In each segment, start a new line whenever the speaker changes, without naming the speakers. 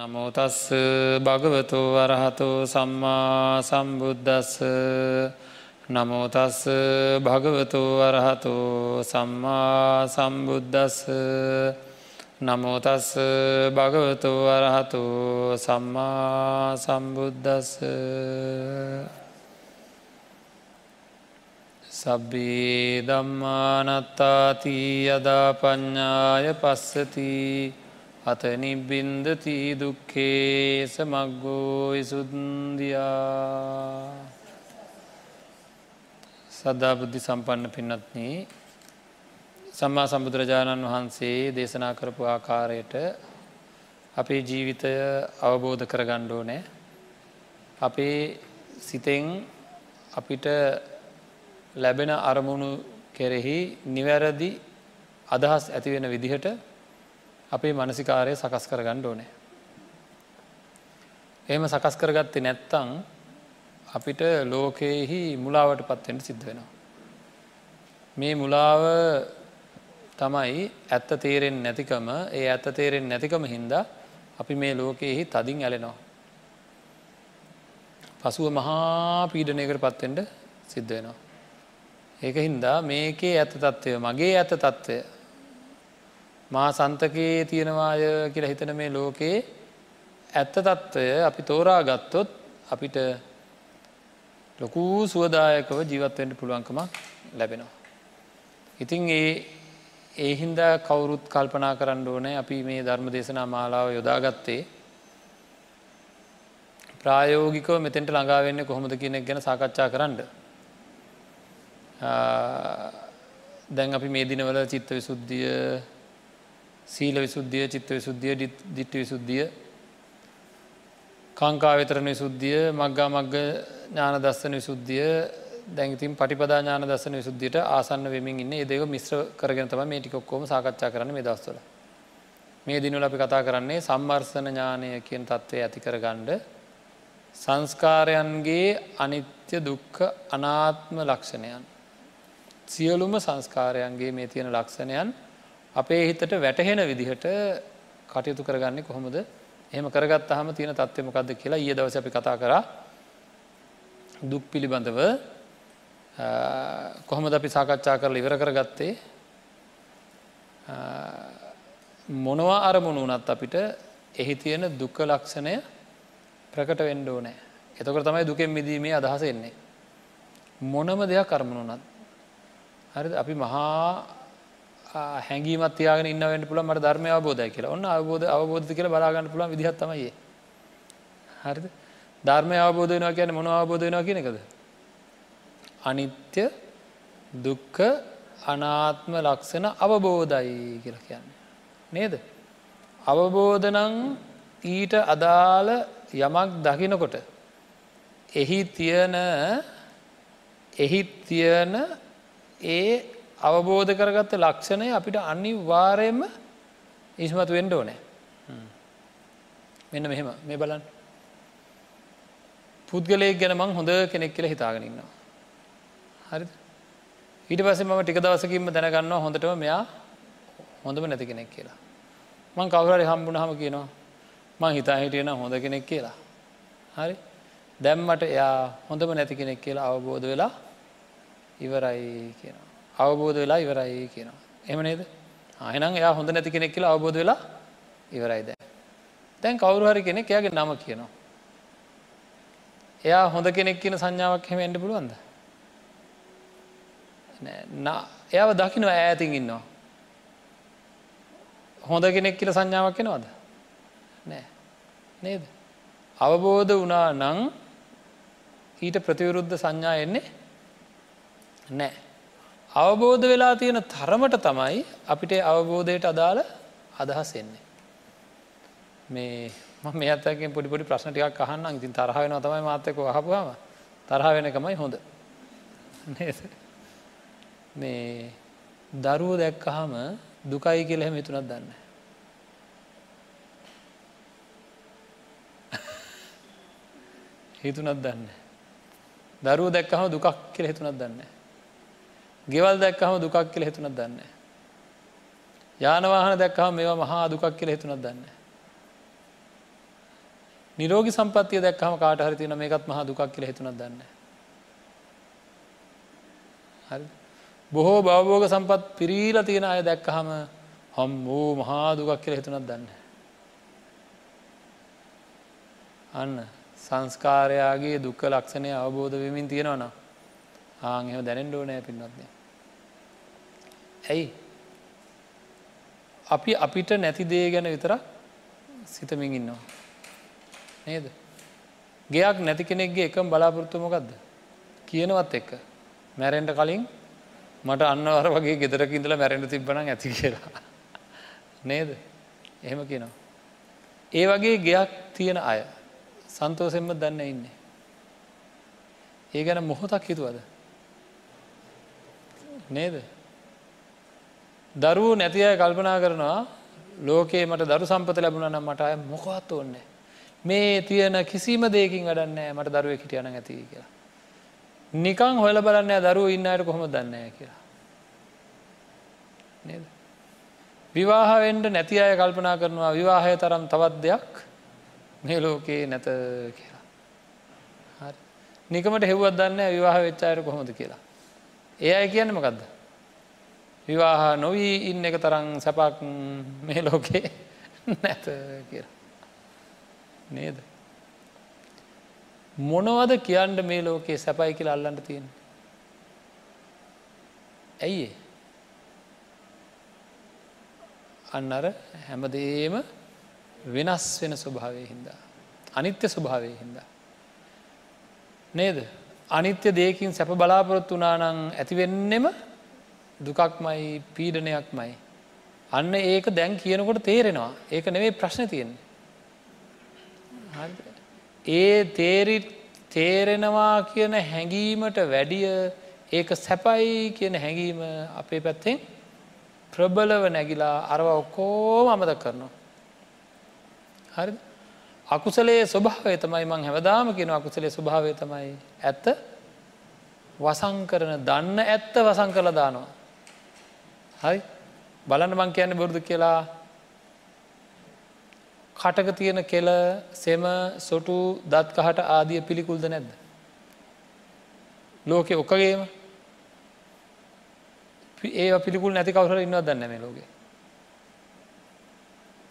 නමෝතස්ස භගවතු වරහතෝ සම්මා සම්බුද්ධස්ස නමෝතස්ස භගවතු වරහතෝ සම්මා සම්බුද්ධස්ස නමෝතස්ස භගවතු වරහතු සම්මා සම්බුද්ධස්ස සබ්බී දම්මානත්තාති යදා ප්ඥාය පස්සතිී. අත නිබ්බින්දති දුක්කේ සමක්ගෝ ඉසුන්දයා සද්ධා බුද්ධි සම්පන්න පින්නත්න සම්මා සම්බුදුරජාණන් වහන්සේ දේශනා කරපු ආකාරයට අපේ ජීවිතය අවබෝධ කර ගණ්ඩෝ නෑ අපේ සිතෙන් අපිට ලැබෙන අරමුණු කෙරෙහි නිවැරදි අදහස් ඇතිවෙන විදිහට අපේ මනසිකාරය සකස් කර ගණ්ඩ ඕනෑ. එහෙම සකස් කරගත්තේ නැත්තං අපිට ලෝකයෙහි මුලාවට පත්වෙන්ට සිද්ධ වෙනවා. මේ මුලාව තමයි ඇත්ත තේරෙන් නැතිකම ඒ ඇත්ත තේරෙන් නැතිකම හින්දා අපි මේ ලෝකයෙහි තදින් ඇලෙනවා. පසුව මහා පීඩනයකට පත්වෙන්ට සිද්ධ වෙනවා. ඒක හින්දා මේකේ ඇත තත්ත්වය මගේ ඇත තත්ත්වය මා සන්තකයේ තියෙනවාය කියලා හිතන මේ ලෝකයේ ඇත්ත තත්ත්වය අපි තෝරා ගත්තොත් අපිට ලොකූ සුවදායකව ජීවත්වෙන්ට පුළුවන්කමක් ලැබෙනවා. ඉතින් ඒ ඒහින්දා කවුරුත් කල්පනා කරන්න ඕනෑ අපි මේ ධර්ම දේශනා මාලාව යොදාගත්තේ ප්‍රායෝගිකව මෙතෙන්ට ළඟාවෙන්න කොහොමද කියනෙක් ගැන සාකච්ඡා කරන්න. දැන් අපි මේ දිනවල චිත්ත විසුද්ධිය සීල විසුද්ධිය චිත්ත විසුද්ධිය දිට්ට විසුද්ධිය කාංකා වෙතරණ විසුද්ධිය මක්ගා මග්ග ඥාන දස්සන විසුද්ධිය දැඟතින් පටිපදා ඥාන දස්සන විසුද්ධියට ආසන්න වෙමින් ඉන්න. ඒදක මිශ්‍ර කරගෙන තම මේ ටිකොක්කෝම සාකච්ඡා කරන මේ දස්වල මේ දිනවල අපි කතා කරන්නේ සම්වර්සන ඥානය කියන තත්ත්වය ඇති කර ගණ්ඩ සංස්කාරයන්ගේ අනිත්‍ය දුක්ක අනාත්ම ලක්ෂණයන්. සියලුම සංස්කාරයන්ගේ මේ තියෙන ලක්ෂණයන් අපේ හිතට වැටහෙන විදිහට කටයුතු කරගන්නේ කොහොමද? එහෙම කරගත් හම තියෙන තත්වමකක්ද කියලා ඒ දවස අපි කතා කර. දුක් පිළිබඳව කොහොමද අපි සාකච්ඡා කරල ඉවර කරගත්තේ? මොනවා අරමුණු වනත් අපිට එහි තියෙන දුක්ක ලක්ෂණය ප්‍රකට වෙන්ඩෝ නෑ එතකට තමයි දුකෙන් මිදීමේ අදහස එන්නේ. මොනම දෙයක් කරමුණුනත් හරි අපි මහා හැඟීමත් තියාගෙන ඉන්නවට පුළ මට ධර්මය අවබෝධය කියලා. ඔන්න අවබෝධ අවබෝධ කියල බලාගන්න පුළන් විදිහත්තමයි හරිද? ධර්මය අවබෝධ වෙනවා කියන මොන අවබෝධ වෙනවා කියන එකද? අනිත්‍ය දුක්ක අනාත්ම ලක්ෂණ අවබෝධයි කියලා කියන්නේ. නේද? අවබෝධනං ඊට අදාළ යමක් දකිනකොට එහි තියෙන එහි තියෙන ඒ අවබෝධ කරගත්ත ලක්ෂණය අපිට අනිවාරයෙන්ම ඉස්මතු වෙන්ඩ ඕනෑ. මෙන්න මෙහෙම. මේ බලන් පුද්ගලයෙක් ගැන මං හොඳ කෙනෙක් කියල හිතාගෙනන්නවා හරි ඊට පස්සේ මම ටික දවසකින්ම දැනගන්නවා හොඳටම මෙයා හොඳම නැති කෙනෙක් කියලා. මං කවුරරි හම්බුණ හම කියනවා මං හිතා හිටියන හොඳ කෙනෙක් කියලා. හරි? දැම්මට එයා හොඳම නැති කෙනෙක් කියලා අවබෝධ වෙලා ඉවරයි කියනවා. අවබෝධ වෙලා ඉවරයි කියනවා. එම නේද ආයනම් එයා හොඳ නැති කෙනෙක් කියලා අවබෝධ වෙලා ඉවරයි දැ. දැන් කවුරු හරි කෙනෙක් එයාගේ නම කියනවා. එයා හොඳ කෙනෙක් කියන සංඥාවක් හෙම එන්ඩ පුළුවන්ද. එයාව දකින ඈතින් ඉන්නවා. හොඳ කෙනෙක් කියල සංඥාවක් කෙනවද. නෑ නේද. අවබෝධ වනා නං ඊට ප්‍රතිවරුද්ධ සංඥා එන්නේ නෑ. අවබෝධ වෙලා තියෙන තරමට තමයි අපිට අවබෝධයට අදාළ අදහස් එන්නේ. මේ මේ අතකින් පොඩිපොඩි ප්‍රශ්න ටිකක් අහන්න ඉතින් තරහ වෙන තමයි මාතක අහපුවාම තරහ වෙනකමයි හොඳ මේ දරුවෝ දැක්කහම දුකයි කියල එහෙම හිතුනත් දන්න. හිතුනත් දන්න. දරුව දැක්කහම දුකක් කියල හිතුනත් දන්නේ. ගෙවල් දැක්කහම දුකක් කියල හිතුනත් දන්න. යානවාහන දැක්කහම මේවා මහා දුකක් කියල හිතුනත් දන්න. නිරෝගි සම්පත්තිය දැක්හම කාට හරි තින මේකත් මහ දුකක් කියල හිතුනක් දන්න හරි බොහෝ භවබෝග සම්පත් පිරීල තියෙන අය දැක්කහම හම් වූ මහා දුකක් කියල හිතුනක් දන්න අන්න සංස්කාරයාගේ දුක්ක ලක්ෂණය අවබෝධ වෙමින් තියෙනවන ආං එම දැනෙන්ඩෝ නෑ පින්නත්ය ඇයි? අපි අපිට නැති දේ ගැන විතරක් සිතමින් ඉන්නවා. නේද? ගෙයක් නැති කෙනෙක්ගේ එකම් බලාපොරොත්තුමකක්ද කියනවත් එක්ක. මැරෙන්ට කලින් මට අන්නවර වගේ ගෙදරක ඉඳල මැරෙන්ට තිබ්බන ඇති කියලා. නේද? එහෙම කියනවා. ඒ වගේ ගෙයක් තියෙන අය සන්තෝසෙන්ම දන්න ඉන්නේ. ඒ ගැන මොහොතක් හිතුවද? නේද? දරුවෝ නැති අය කල්පනා කරනවා ලෝකේ මට දරු සම්පත ලැබුණ නම් මට අය මොකවත් ඕන්නේ මේ තියෙන කිසිම දෙකින් වැඩන්න මට දරුව හිටියන ඇති කියලා. නිකං හොල බලන්න දරුව ඉන්නයට කොහොම දන්න කියලා. නේද? විවාහවෙන්ඩ නැති අය කල්පනා කරනවා විවාහය තරම් තවත් දෙයක් මේ ලෝකයේ නැත කියලා. හරි. නිකමට හෙව්වත් දන්න විවාහ වෙච්චායට කොහොමද කියලා. ඒ අය කියන්න මකක්ද විවාහ නොවී ඉන්න එක තරම් සැපක් මේ ලෝකේ නැත කියලා. නේද? මොනවද කියන්න මේ ලෝකයේ සැපයි කියලා අල්ලන්න තියෙන ඇයි අන්න අර හැමදේම වෙනස් වෙන ස්වභාවය හින්දා අනිත්‍ය ස්වභාවය හින්දා. නේද? අනිත්‍ය දෙයකින් සැප බලාපොරොත්තු වනානං ඇතිවෙන්නෙම දුකක්මයි පීඩනයක්මයි. අන්න ඒක දැන් කියනකොට තේරෙනවා. ඒක නෙවේ ප්‍රශ්න තියෙන්නේ. ඒ තේරි තේරෙනවා කියන හැඟීමට වැඩිය ඒක සැපයි කියන හැඟීම අපේ පැත්තෙන් ප්‍රබලව නැගිලා අරව ඔක්කෝම අමත කරනවා. හරි අකුසලේ ස්වභාවය තමයි මං හැවදාම කියෙන අකුසලේ ස්වභාවය තමයි ඇත්ත? වසං කරන දන්න ඇත්ත වසං කරලා දානවා. හරි? බලන්න මං කියන්න බොරුදු කියලා. කටක තියෙන කෙල සෙම සොටු දත්කහට ආදිය පිළිකුල්ද නැද්ද. ලෝකෙ ඔක්කගේම ඒ පිළිකුල් නැති කවුර ඉන්නවත් දන්න මේ ලෝකෙ?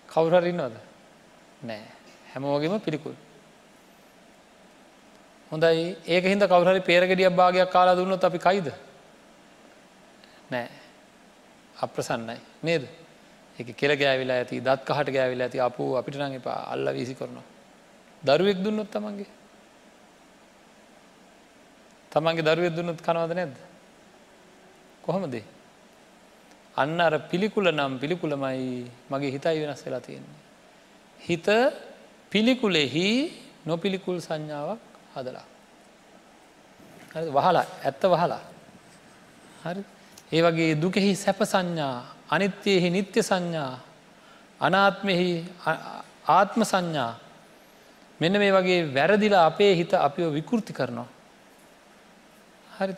කවුරර ඉන්නවද? නෑ. හැමෝගේම පිළිකුල්. හොඳයි. ඒක හිද කවුරහරි පේරගෙඩිය භාගයක් කාලා දුන්නොත් අපි කයිද? නෑ. අප්‍රසන්නයි. නේද? එක කෙල ගෑවිලා ඇති දත් කහට ගෑවිලා ඇති අප අපිට නං එපා. අල්ල වීසි කරනවා. දරුවෙක් දුන්නොත් තමන්ගේ. තමන්ගේ දරුවෙක් දුන්නොත් කනවද නැද්ද? කොහොමදේ? අන්න අර පිළිකුල නම් පිළිකුලමයි මගේ හිතයි වෙනස් වෙලා තියෙන්නේ. හිත පිළිකුලෙහි නොපිළිකුල් සංඥාවක් හදලා. වහලා ඇත්ත වහලා. හරි ඒ වගේ දුකෙහි සැප සංඥා අනිත්‍යයෙහි නිත්‍ය සංඥා අනාත්මෙහි ආත්ම සංඥා මෙන්න මේ වගේ වැරදිලා අපේ හිත අපිෝ විකෘති කරනවා. හරි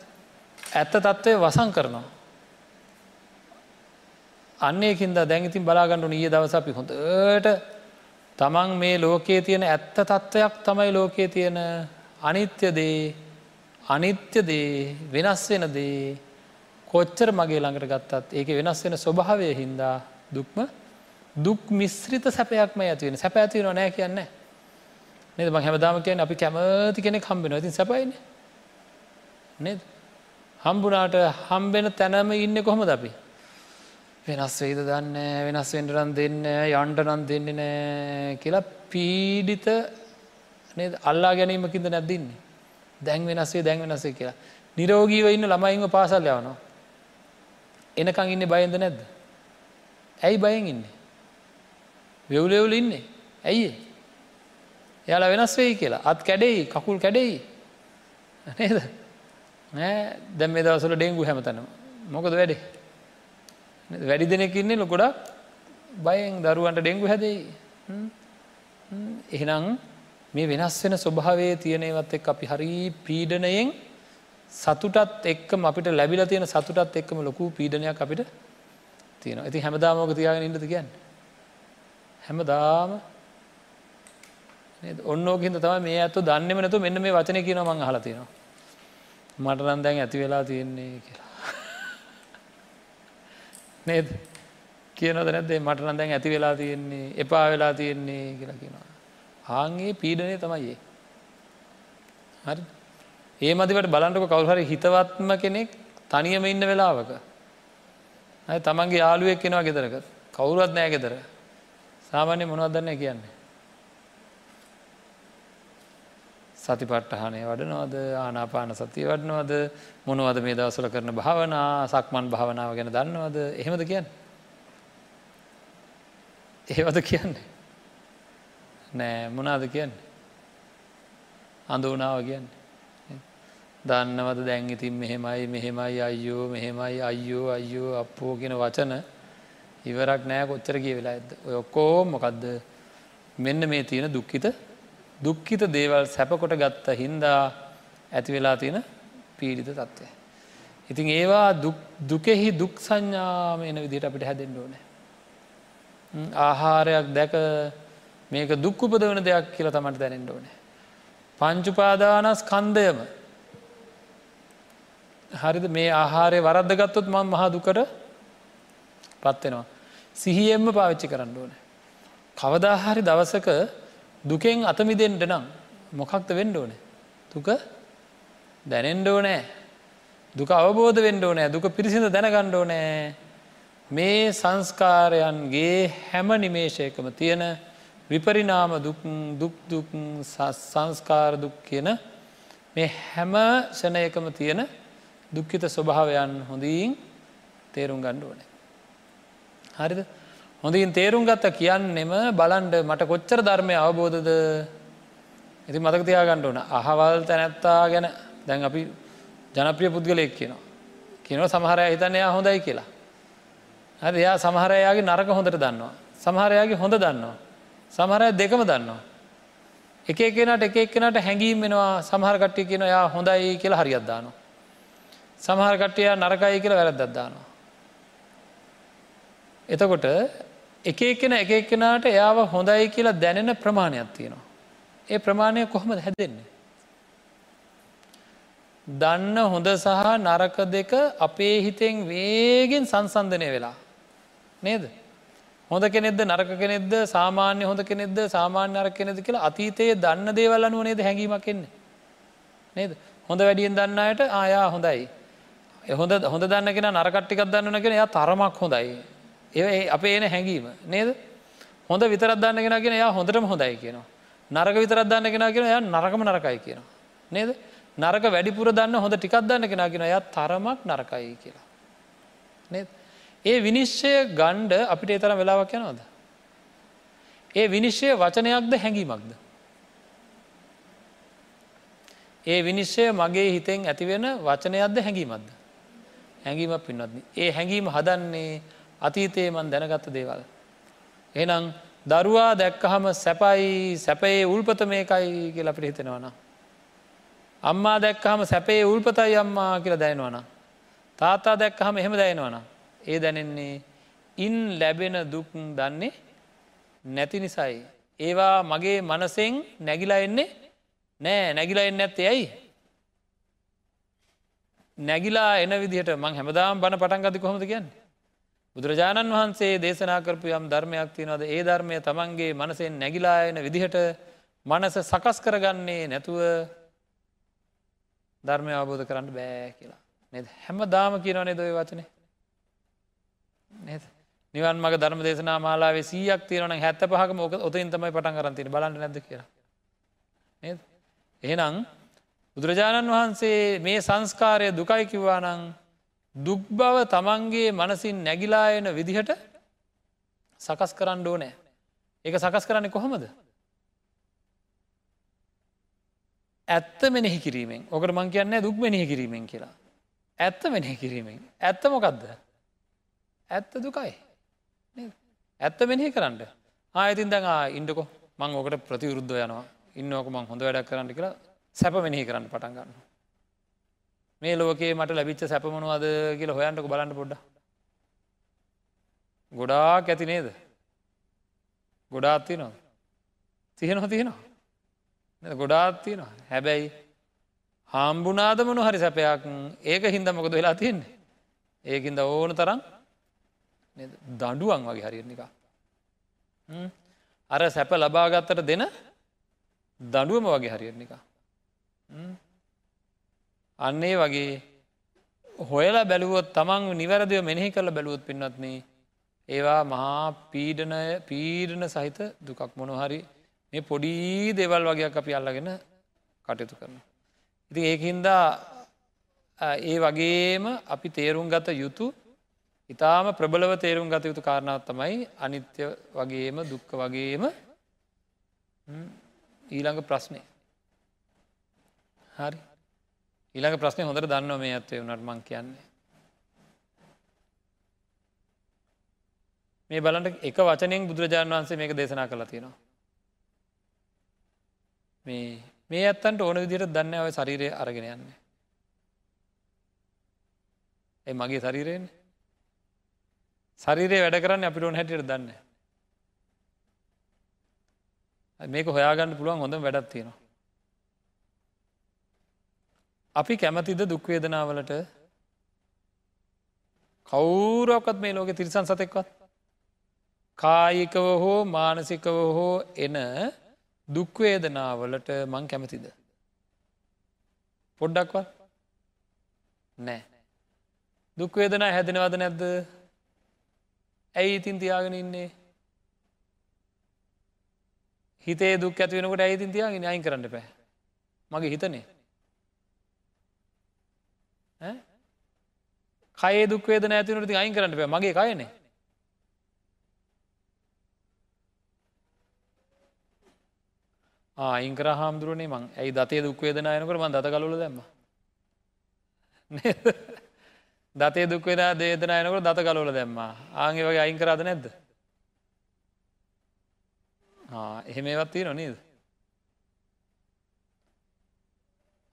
ඇත්ත තත්ත්වය වසං කරනවා. අන්නේකින්ද දැන් ඉතින් බලාගන්නු ඒ දවස අපි හොඳට තමන් මේ ලෝකයේ තියෙන ඇත්ත තත්ත්වයක් තමයි ලෝකයේ තියෙන අනිත්‍යදේ අනිත්‍යදේ වෙනස් වෙන දේ කොච්චර මගේ ළඟට ගත්තත් ඒක වෙනස් වෙන ස්වභාවය හින්දා දුක්ම දුක් මිස්ත්‍රිත සැපයක්ම ඇතිවෙන සැප ඇතිව නෑ කියන්න. නද? ම හැමදාම කියන අපි කැමති කෙනෙක් හම්බෙන ඉතින් සැපයින නද? හම්බුනාට හම්බෙන තැනම ඉන්න කොහොම දපි වෙනස් වෙයිද දන්න වෙනස් වෙන්ටරන් දෙන්න යන්ටනන් දෙන්නේ නෑ කියලා පීඩිත අල්ලා ගැනීමකින්ද නැද්දින්නේ දැන් වෙනස්සේ දැන් වෙනස්සේ කියලා. නිරෝගීව ඉන්න ළමයින්ව පාසල් යවනවා. එනකං ඉන්න බයන්ද නැද්ද? ඇයි බයෙන් ඉන්නේ? වෙවුලෙවුල ඉන්නේ. ඇයි එයාලා වෙනස් වෙයි කියලා. අත් කැඩෙයි කකුල් කැඩෙයි. නේද? නෑ. දැම් මේ දවසල ඩෙංගු හැමතනම. මොකද වැඩේ? වැඩි දෙනෙක් ඉන්නේ ලොකොඩක් බයෙන් දරුවන්ට ඩෙංගු හැදෙයි. එහෙනම් මේ වෙනස් වෙන ස්වභාවය තියනවත් එක් අපි හරි පීඩනයෙන් සතුටත් එක්කම අපිට ලැබිල තියෙන සතුටත් එක්කම ලොකු පීඩනයක් අපිට තියෙන ඇති හැමදාමෝක තියාගෙන ඉන්නද කියන්න? හැමදාම ඔන්නෝකින්ද තම මේ ඇතු දන්නෙම නැතු මෙන්න මේ වචන කියන මං හලතිනවා මට නම් දැන් ඇති වෙලා තියෙන්නේ කියලා. නේද? කියනද නැදේ මට නම් දැන් ඇති වෙලා තියෙන්නේ එපා වෙලා තියෙන්නේ කියලා කියනවා. ආන්ගේ පීඩනය තමයි හරි. ඒ මදිවට බලන්ටක කවුහරි හිතවත්ම කෙනෙක් තනියම ඉන්න වෙලාවක. ඇ තමන්ගේ යාලුවෙක් කෙනවා ගෙදරක. කවුරුවත් නෑ ගෙදර. සාමාන්‍ය මොනවත් දන්න කියන්නේ? සති පට්ටහනය වඩනවද? ආනාපාන සතිය වඩනවද? මොනවද මේ දවසල කරන භාවනා? සක්මන් භාවනාව ගැන දන්නවද? එහෙමද කියන්න? ඒවද කියන්නේ? නෑ මොනාද කියන්නේ අඳුනාව කියන්නේ දන්නවද දැන් ඉතින් මෙහෙමයි මෙහෙමයි අයියෝ මෙහෙමයි අයියෝ අයියෝ අපෝ කියෙන වචන ඉවරක් නෑ කොච්චර කිය වෙලා ඇද ඔය ඔක්කෝ මොකක්ද මෙන්න මේ තියෙන දුක්කිත දුක්කිත දේවල් සැපකොට ගත්ත හින්දා ඇති වෙලා තියෙන පීඩිත තත්ත්වය. ඉතින් ඒවා දුකෙහි දුක් සංඥාම එන විදිට අපිට හැදෙන්ඩ ඕනෑ. ආහාරයක් දැක මේක දුක් උපදවන දෙයක් කියලා තමට දැනෙන්ට ඕනෑ. පංචුපාදානස් කන්දයම හරිද මේ ආහාරය වරද්ද ගත්තොත් මං මහදුකට පත්වෙනවා. සිහියෙන්ම පාවිච්චි කරන්න ඕන. කවදාහරි දවසක දුකෙන් අතමිදෙන්ට නම් මොකක්ද වෙන්ඩ ඕන. දුක දැනෙන්ඩෝ නෑ දුක අවබෝධ වෙන්ඩෝ නෑ දුක පිරිසිඳ දැනගණ්ඩෝ නෑ මේ සංස්කාරයන්ගේ හැම නිමේශයකම තියෙන විපරිනාම දුක් සංස්කාර දුක් කියන මේ හැම ෂණයකම තියෙන දුක්කිත ස්වභාවයන් හොඳීන් තේරුම් ගණ්ඩ ඕනේ. හරිද හොඳින් තේරුම් ගත්ත කියන්නෙම බලන්ඩ මට කොච්චර ධර්මය අවබෝධද ඉති මතක තියාගණ්ඩ ඕන අහවල් තැනැත්තා ගැන දැන් අපි ජනප්‍රිය පුද්ගලයෙක් කියනවා. කියනව සමහරය හිතන්න එයා හොඳයි කියලා. හරි එයා සමහරයාගේ නරක හොඳට දන්නවා. සමහරයාගේ හොඳ දන්නවා. සමහරය දෙකම දන්නවා. එක කෙනට එක එක්කෙනට හැඟීම් වෙනවා සමහර කට්ටිය කියන යා හොඳයි කියලා හරිියත්දානවා. සමහර කට්ටිය නරකයි කියලා වැරද්දත්දානවා. එතකොට එක එක්කෙන එක එක්කෙනට එයාව හොඳයි කියලා දැනෙන ප්‍රමාණයක් තියෙනවා. ඒ ප්‍රමාණය කොහොමද හැදෙන්නේ. දන්න හොඳ සහ නරක දෙක අපේ හිතෙන් වේගෙන් සංසන්ධනය වෙලා. නේද. හොඳ කෙනෙද නරක කෙනෙද සාමාන්‍ය හොඳ කෙනෙද සාමාන්‍ය අර කෙනෙද කියලා අතීතයේ දන්න දේවල් අනුව නේද හැඟීමක් එන්නේ. නේද හොඳ වැඩියෙන් දන්නයට ආයා හොඳයි. හොඳ හොඳ දන්නගෙන නරකට්ටිකක් දන්නන කෙන එයා තරමක් හොඳයි. ඒ අපේ එන හැඟීම නේද හොඳ විතරත් දන්නගෙන ගෙන එයා හොඳටම හොඳයි කියනවා. නරක විතරත් දන්නගෙන කියෙන එයා නරකම නරකයි කියනවා. නේද නරක වැඩිපුර දන්න හොඳ ටිකක් දන්න කෙන ගෙන එයා තරමක් නරකයි කියලා. නේද ඒ විනිශ්චය ගණ්ඩ අපිට එතරම් වෙලාවක් යනවද. ඒ විනිශ්චය වචනයක්ද හැඟීමක්ද. ඒ විනිශ්චය මගේ හිතෙන් ඇතිවෙන වචනයක්ද හැඟීමක්ද. හැඟීමක් පින්වත්න. ඒ හැඟීම හදන්නේ අතීතයේ මන් දැනගත්ත දේවල්. එනම් දරුවා දැක්කහම සැපයි සැපයේ උල්පත මේකයි කියල අපිට හිතෙනවන. අම්මා දැක්කහම සැපේ උල්පතයි අම්මා කියලා දැනවන. තාත්තා දැක්කහම එහෙම දැනවනා. ඒ දැනෙන්නේ ඉන් ලැබෙන දුක් දන්නේ නැති නිසයි. ඒවා මගේ මනසෙන් නැගිලා එන්නේ නෑ නැගිලා එන්න ඇත්තේ ඇයි. නැගිලා එන විදිහට මං හැමදාම් බණ පටන් ගති කොහොමද කියන්නේ. බුදුරජාණන් වහන්සේ දේශනා කරපු යම් ධර්මයක් තියනවද ඒ ධර්මය තමන්ගේ මනසෙන් නැගිලා එන විදිහට මනස සකස් කරගන්නේ නැතුව ධර්මය අවබෝධ කරන්න බෑ කියලා. නෙ හැම දාම කියනවනේ දොය වචනේ නිවන් මග ධර්ම දේශනා මාලාවේ සීයක් තියරන හැත්ත පහක මොක ඔතින් තමයි පටන් කරන්තින බලන්න නැද කියලා. එහෙනම් බුදුරජාණන් වහන්සේ මේ සංස්කාරය දුකයි කිව්වානං දුක් බව තමන්ගේ මනසින් නැගිලා එන විදිහට සකස් කරන්න ඕනෑ. ඒක සකස් කරන්න කොහොමද. ඇත්ත මෙනෙහි කිරීමෙන් ඕකට මං කියන්න දුක් මෙනෙහි කිරීමෙන් කියලා. ඇත්ත මෙනෙහි කිරීමෙන් ඇත්ත මොකක්ද. ඇත්ත දුකයි. ඇත්ත මෙනෙහි කරන්න ආයතින් දැන් ඉන්ඩකො මං ඕකට ප්‍රතිවරුද්ධ යනවා ඉන්නෝක මං හොඳ වැඩක් කරන්න කියලා සැප මෙනෙහි කරන්න පටන් ගන්න. මේ ලෝකේ මට ලැබිච්ච සැපමනුවද කියලා හොයන්ටක බලන්න පොඩ්ඩ. ගොඩාක් ඇති නේද. ගොඩාත්ති නවා. තියනවා තියෙනවා. ගොඩාත් තියෙනවා හැබැයි හාම්බුනාද මොන හරි සැපයක් ඒක හින්ද මොකද වෙලා තියෙන්නේ ඒකින්ද ඕන තරම් දඩුවන් වගේ හරිනිකා අර සැප ලබාගත්තට දෙන දඩුවම වගේ හරිනිකා අන්නේ වගේ හොයලා බැලුවොත් තමන් නිවැරදිව මෙනෙහි කරල බැලුවොත් පින්නත්න ඒවා මහා පීඩනය පීඩන සහිත දුකක් මොනොහරි මේ පොඩී දෙවල් වගේයක් අපි අල්ලගෙන කටයුතු කරන. ඉති ඒහින්දා ඒ වගේම අපි තේරුම් ගත යුතු ඉතාම ප්‍රබලව තේරුම් ගත යුතු කාරණාව තමයි අනිත්‍ය වගේම දුක්ක වගේම ඊළඟ ප්‍රශ්නය හරි. ඊළඟ ප්‍රශ්නය හොඳට දන්න මේ ඇත්වේ වනට මං කියන්නේ. මේ බලට එක වචනයෙන් බුදුරජාණන් වහන්සේ මේක දේශනා කළ තියෙනවා. මේ මේ ඇත්තන්ට ඕන විදියට දන්න ඔය ශරීරය අරගෙන යන්නේ. ඒ මගේ ශරීරයෙන් ශරීරය වැඩ කරන්න අපිට ඕන හැටියට දන්න මේක හොයාගන්න පුළුවන් හොඳ වැඩත් තියෙනවා. අපි කැමතිද දුක්වේදනාවලට කවුරක්කත් මේ ලෝක තිරිසන් සතෙක්වත්? කායිකව හෝ මානසිකව හෝ එන දුක්වේදනාවලට මං කැමතිද? පොඩ්ඩක්වත්? නෑ. දුක්වේදනා හැදෙනවද නැද්ද? ඇයි ඉතින් තියාගෙන ඉන්නේ? හිතේ දුක් ඇතිවෙනකට ඇයිතින් තියාගෙන අයින් කරන්න පැ මගේ හිතනේ. කය දුක්වේද ඇතිනට ති අයින් කරන්න පැ මගේ කයනේ. ආයිංකර හාමුදුරුවනේ මං. ඇයි දතේ දුක්වේදනායනකට මන් දත කලුල දැම්ම? දතේ දුක්වෙන දේදනයනකට දත කලෝල දැම්මා. ආගේ වගේ අයින් කරාද නැද්ද? එහෙම ඒවත්තිී නොනේද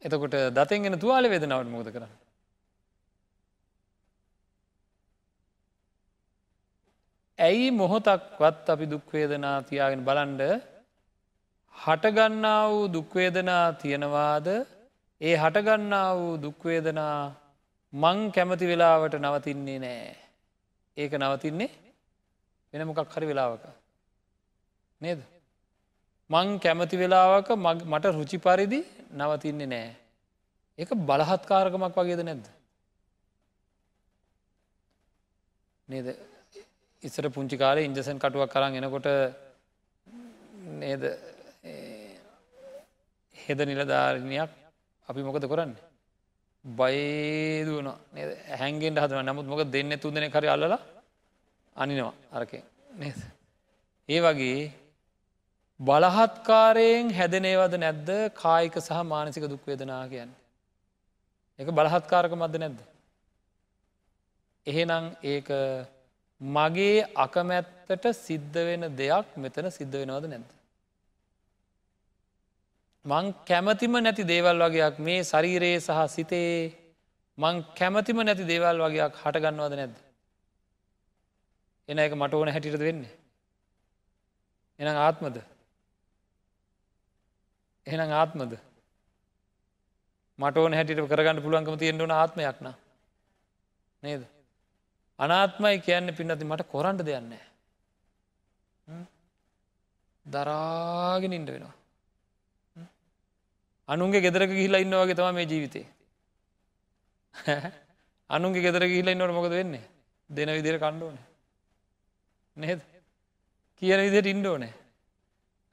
එතකොට දතෙන්ගෙන තුවාල වේදනාවට මොද කරන්න? ඇයි මොහොතක්වත් අපි දුක්වේදනා තියාගෙන බලන්ඩ හටගන්නා වූ දුක්වේදනා තියෙනවාද? ඒ හටගන්නා වූ දුක්වේදනා මං කැමති වෙලාවට නවතින්නේ නෑ. ඒක නවතින්නේ වෙන මොකක් හරි වෙලාවක. නේද? මං කැමති වෙලාවක මට රුචි පරිදි නවතින්නේ නෑ. ඒක බලහත්කාරකමක් වගේද නැද්ද? නේද? ඉස්සර පුංචි කාලේ ඉන්ජසන් කටුවක් කරන්න එනකොට නේද? හෙද නිලධාරණයක් අපි මොකද කරන්න? බයදුවන හැන්ගෙන්ට හදන නමුත් මොක දෙන්න තුන්දන කරි අල්ලල අනිනවා. අරකේ. නේද? ඒ වගේ බලහත්කාරයෙන් හැදනේවද නැද්ද? කායික සහ මානසික දුක්වේදනා කියන්න. එක බලහත්කාරක මද නැද්ද? එහෙනම් ඒක මගේ අකමැත්තට සිද්ධ වෙන දෙයක් මෙතන සිද්ධ වෙනවද නැද්ද. මං කැමතිම නැති දේවල් වගේයක් මේ ශරීරයේ සහ සිතේ මං කැමතිම නැති දේවල් වගේයක් හටගන්නවද නැද්ද. එන එක මට ඕන හැටිට වෙන්නේ. එන ආත්මද එහෙනම් ආත්මද මට ඕන හැටිට කරගන්න පුළුවන්කම තියෙන්ටුවන ආත්මයක්න නේද අනාත්මයි කියන්න පින්නති මට කොරන්ට දෙයන්නේ. දරාගෙන ඉන්ඩ වෙනවා. අනුන්ගේ ගෙදරක ගිහිලා ඉන්නවාගේ තම මේ ජීවිතේ. අනුන්ගේ ගෙදර ගිහිලා ඉන්නවට මොකද වෙන්නේ දෙන විදිර කණ්ඩෝන. නේද කියන විදිට ඉන්ඩෝනෑ.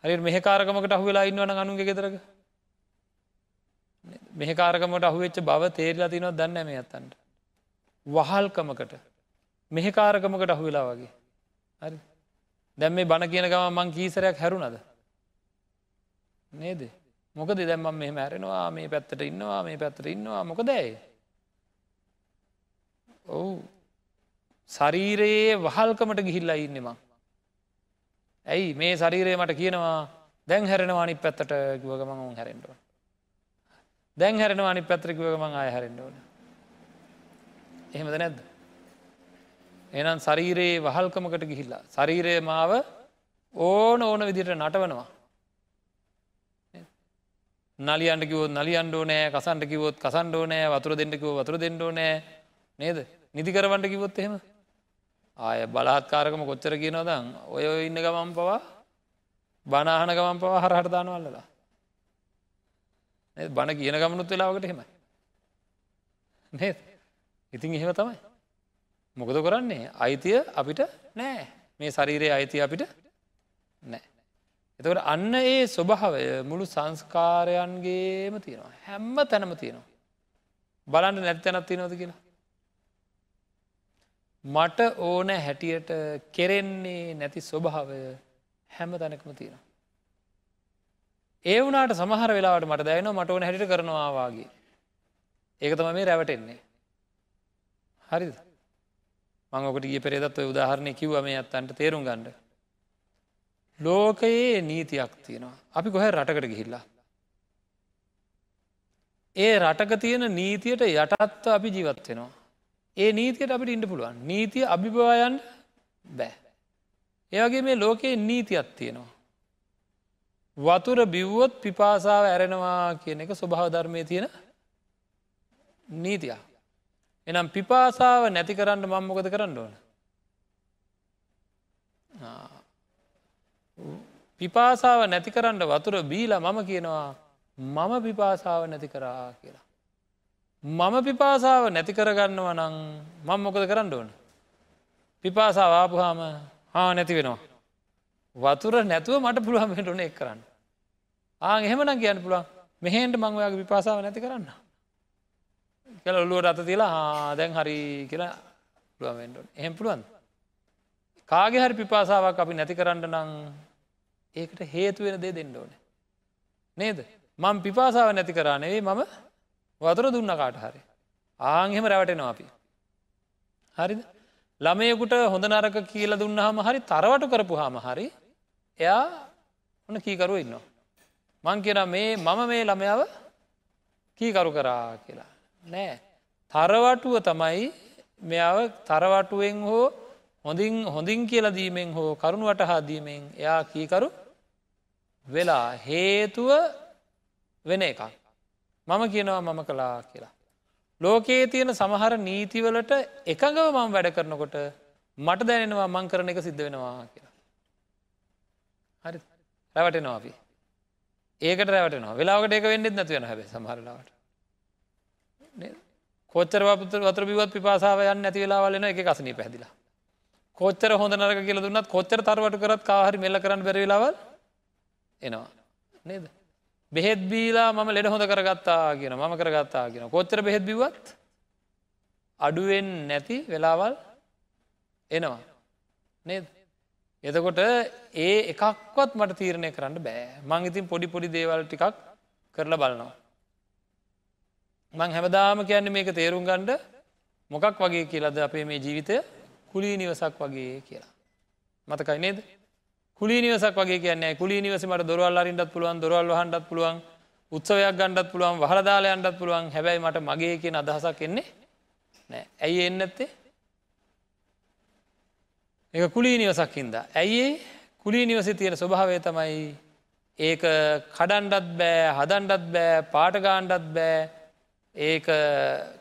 හරි මෙහකාරකමට අහුවෙලා ඉන්නවන අනුන්ගේ ගෙදරක. මෙහකාරකමට අහුවෙච්ච බව තේරලා තිනොත් දන්න මේ ඇත්තන්ට. වහල්කමකට මෙහෙකාරකමකට අහු වෙලා වගේ හරි දැම් මේ බණ කියන ගම මං කීසරයක් හැරුණද නේද මොකද දැම්මම් මෙ මැරෙනවා මේ පැත්තට ඉන්නවා මේ පැත්තට ඉන්නවා. මොකදයි ඔවු. ශරීරයේ වහල්කමට ගිහිල්ලා ඉන්නෙම ඇයි? මේ ශරීරයේ මට කියනවා දැන් හැරෙනවානි පැත්තට කිවගමන් ඔවුන් හැරෙන්ටුව දැන් හැරෙනවානි පැත්‍රකිවගමන් ආය හැරෙන්ඩෝන එහෙමද නැද්ද? එනම් ශරීරයේ වහල්කමකට ගිහිල්ලා. ශරීරය මාව ඕන ඕන විදිට නටවනවා. නලියන්ට කිවොත් නලියන්ඩෝ නෑ කසන්ට කිවොත් කසන්ඩෝ නෑ වතුර දෙන්නකිව වතුර දෙන්නඩෝ නෑ නේද? නිදිකරවන්ට කිවොත් එහෙම. ආය බලාත්කාරකම කොච්චර කියනවදං ඔය ඉන්න ගමන් පවා බනාහන ගමන් පවා හරහට දානවල්ලලා. බණ කියන ගමනුත් වෙලාවකට හෙමයි නේ ඉතින් එහෙම තමයි. මොකද කරන්නේ? අයිතිය අපිට නෑ. මේ ශරීරයේ අයිතිය අපිට නෑ. එතකට අන්න ඒ ස්වභාවය මුළු සංස්කාරයන්ගේම තියෙනවා. හැම්ම තැනම තියෙනවා. බලන්න නැත්තැනත් තියනොද කියලා? මට ඕන හැටියට කෙරෙන්නේ නැති ස්වභාවය හැම තැනකම තියෙනවා. ඒ වුණට සමහර වෙලාට මට දැන මට ඕන හැට කරනවාවාගේ ඒක තම මේ රැවටෙන්නේ. හරිද? මංගකට ගිය පෙරේදත් ඔය උදාහරණය කිව්ව මේ අත්තන්ට තේරුම් ගන්නඩ ලෝකයේ නීතියක් තියෙනවා. අපි කොහැ රටකට ගිහිල්ලා? ඒ රටක තියෙන නීතියට යටත්ව අපි ජීවත් වෙනවා. ඒ නීතියට අපිට ඉන්න පුළුවන්. නීතිය අභිභවායන් බෑ. ඒවගේ මේ ලෝකයේ නීතියක් තියෙනවා. වතුර බිව්වොත් පිපාසාව ඇරෙනවා කියන එක ස්වභාව ධර්මය තියෙන නීතියක්. එනම් පිපාසාව නැති කරන්න මංමොකද කරන්න ඕන? පිපාසාව නැති කරන්න වතුර බීලා මම කියනවා මම පිපාසාව නැති කරා කියලා. මම පිපාසාව නැති කරගන්නව නං මං මොකද කරන්න ඕන. පිපාසාව ආපුහාම හා නැති වෙනවා. වතුර නැතුව මට පුළුවන්ට උන එක් කරන්න. ආ එහෙමන කියන්න පුළුවන් මෙහෙන්ට මංවයාගේ විපාසාව නැති කරන්න. කල ඔල්ලුවට අත තිලා හා දැන් හරි කියලා පුළුවන්ට එහෙම පුළුවන්. කාගේ හරි පිපාසාවක් අපි නැති කරන්න නං ඒකට හේතුවෙන දේ දෙන්න ඕන. නේද මං පිපාසාව නැති කරා නෙවෙයි මම වතුර දුන්න කාට හරි. ආංහෙම රැවටෙනවා අපි. හරිද ළමයකුට හොඳ නරක කියල දුන්නහම හරි තරවට කරපු හාම හරි එයා ඔන්න කීකරුව ඉන්නවා. මං කියෙන මේ මම මේ ළමයාව කීකරු කරා කියලා. නෑ තරවටුව තමයි මෙයාව තරවටුවෙන් හෝ හොඳින් හොඳින් කියල දීමෙන් හෝ කරුණු වටහා දීමෙන් එයා කීකරු වෙලා හේතුව වෙන එකක්. මම කියනවා මම කලා කියලා. ලෝකයේ තියෙන සමහර නීතිවලට එකඟව මම වැඩ කරනකොට මට දැනෙනවා මං කරන එක සිද්ධ වෙනවා කියලා. හරි රැවටෙනවා අපි. ඒකට රැවටනවා වෙලාවට ඒක වෙන්නෙත් නැති වෙන හැබ සමහරලාවට. කොච්චර වතුර බිවත් පිපාසාාව යන්න නැති වෙලාවලන එක කසනී පැදිලා. කොච්චර හොඳ නරක කියල දුන්නත් කොච්චර තරවට කරත් කාහරි මෙල්ල කරන්න බැරිලාවල් එනවා. නේද. බෙහෙත් බීලා මම ලෙඩ හොඳ කරගත්තා කියන මම කරගත්තා කියන කොච්චර බෙහෙත් බිවත් අඩුවෙන් නැති වෙලාවල් එනවා. නේද. එතකොට ඒ එකක්වත් මට තීරණය කරන්න බෑ මං ඉතින් පොඩි පොඩි දේවල් ටිකක් කරලා බලනවා. මං හැමදාම කියන්නේ මේක තේරුම් ගණ්ඩ මොකක් වගේ කියලද අපේ මේ ජීවිතය කුලී නිවසක් වගේ කියලා. මතකයි නේද කුලී නිවසක් වගේ කියන්නේ කුලී නිවසමට දොරවල් අරින්ටත් පුළුවන් දොරවල් හන්ඩත් පුළුවන් උත්සවයක් ගණ්ඩත් පුළුවන් වහදාලයන්ටත් පුළුවන්. හැබැයි මට මගේ කියෙන අදහසක් එන්නේ නෑ ඇයි එන්න ඇත්තේ එක කුලී නිවසක් හින්ද. ඇයි කුලී නිවසි තියෙන ස්වභාවය තමයි ඒක කඩන්ඩත් බෑ හදන්ඩත් බෑ පාටගාණ්ඩත් බෑ. ඒක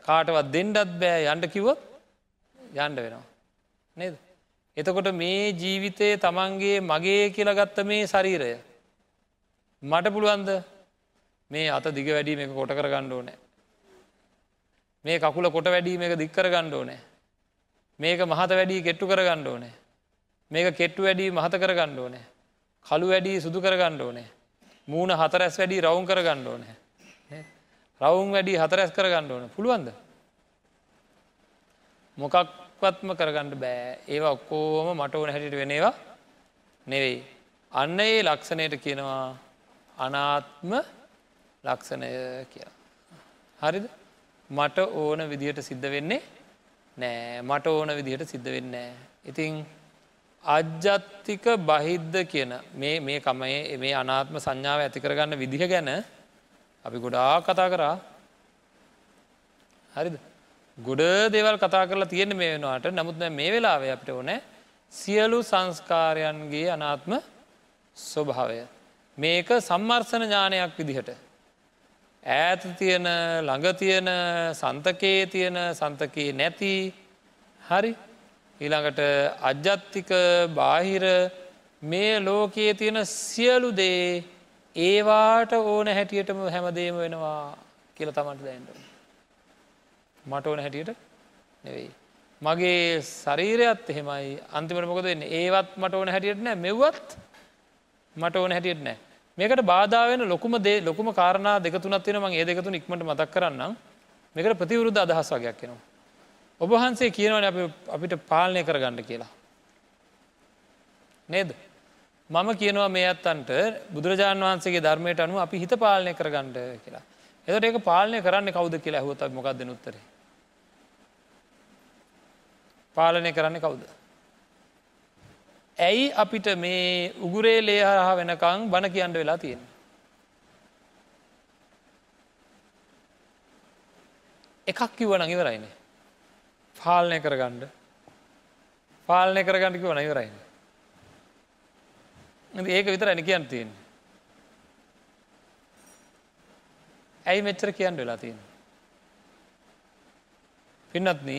කාටවත් දෙන්නත් බෑ. යන්ට කිවොත් යන්ඩ වෙනවා. නේද. එතකොට මේ ජීවිතය තමන්ගේ මගේ කියලගත්ත මේ ශරීරය. මට පුළුවන්ද මේ අත දිග වැඩීම එක කොට කර ගණ්ඩෝ නෑ. මේ කකුල කොට වැඩීම එක දික්කර ගණ්ඩෝ නෑ. මේක මහත වැඩී කෙට්ටු කර ගණ්ඩෝ නෑ. මේක කෙට්ටු වැඩී මහත කර ගණ්ඩෝ නෑ. කළු වැඩී සුදු කර ගණ්ඩෝ නෑ. මූුණ හතරැස් වැඩී රවුන් කර ගණ්ඩෝ නෑ. රවුම් වැඩි හතරැස් කරගන්න ඕන පුළුවන්ද මොකක්වත්ම කරගන්නඩ බෑ. ඒවා ඔක්කෝම මට ඕන හැටිට වෙනේවා නෙවෙයි. අන්න ඒ ලක්ෂණයට කියනවා අනාත්ම ලක්ෂණය කියලා. හරිද? මට ඕන විදිහට සිද්ධ වෙන්නේ නෑ. මට ඕන විදිහට සිද්ධ වෙන්නේ ඉතිං අජ්ජත්තික බහිද්ධ කියන මේ මේ කමයේ මේ අනාත්ම සංඥාව ඇති කරගන්න විදිහ ගැන අපි ගොඩා කතා කරා. හරිද? ගොඩ දේවල් කතා කරලා තියෙන මේ වෙනවාට. නමුත් මේ වෙලාවේ අපිට ඕනෑ සියලු සංස්කාරයන්ගේ අනාත්ම ස්වභාවය. මේක සම්මර්සන ඥානයක් විදිහට. ඈත තියෙන ළඟ තියෙන සන්තකයේ තියෙන සන්තකයේ නැති. හරි. ඊළඟට අජ්ජත්තික බාහිර මේ ලෝකයේ තියෙන සියලු දේ ඒවාට ඕන හැටියටම හැමදේම වෙනවා කියල තමන්ට දැන්ට. මට ඕන හැටියට නෙවෙයි. මගේ ශරීරයත් එහෙමයි අන්තිමට මොකද වෙන්න ඒවත් මට ඕන හැටියට නෑ මෙව්වත් මට ඕන හැටියට නෑ මේකට බාධාවෙන ලොකුම දේ ලොකුම කාරණා දෙකතුනත් වෙන මගේ ඒ දෙකතුන ඉක්මට මතක් කරන්නම් මේකට ප්‍රතිවරුද්ධ අදහස් වගයක් කෙනවා. ඔබහන්සේ කියනවන අපිට පාලනය කරගන්න කියලා. නේද. මම කියනවා මේ අත්තන්ට බුදුරජාණන් වහන්සේගේ ධර්මයට අනුව අපි හිත පාලනය කරගන්නඩ කියලා. එතට ඒක පාලනය කරන්න කවුද කියලා හොත මොකක්ද නුත්තර. පාලනය කරන්න කවුද. ඇයි අපිට මේ උගුරේ ලේහරහ වෙනකං බණ කියන්න වෙලා තියෙන. එකක් කිව්ව නඟිවරයිනේ. පාලනය කරගණ්ඩ පාලනය කරගන්නකි වන ඉවරයින්න. ඒක විතර ඇනි කියන්න තියෙන. ඇයි මෙච්චර කියන්න වෙලා තියෙන. පින්නත්න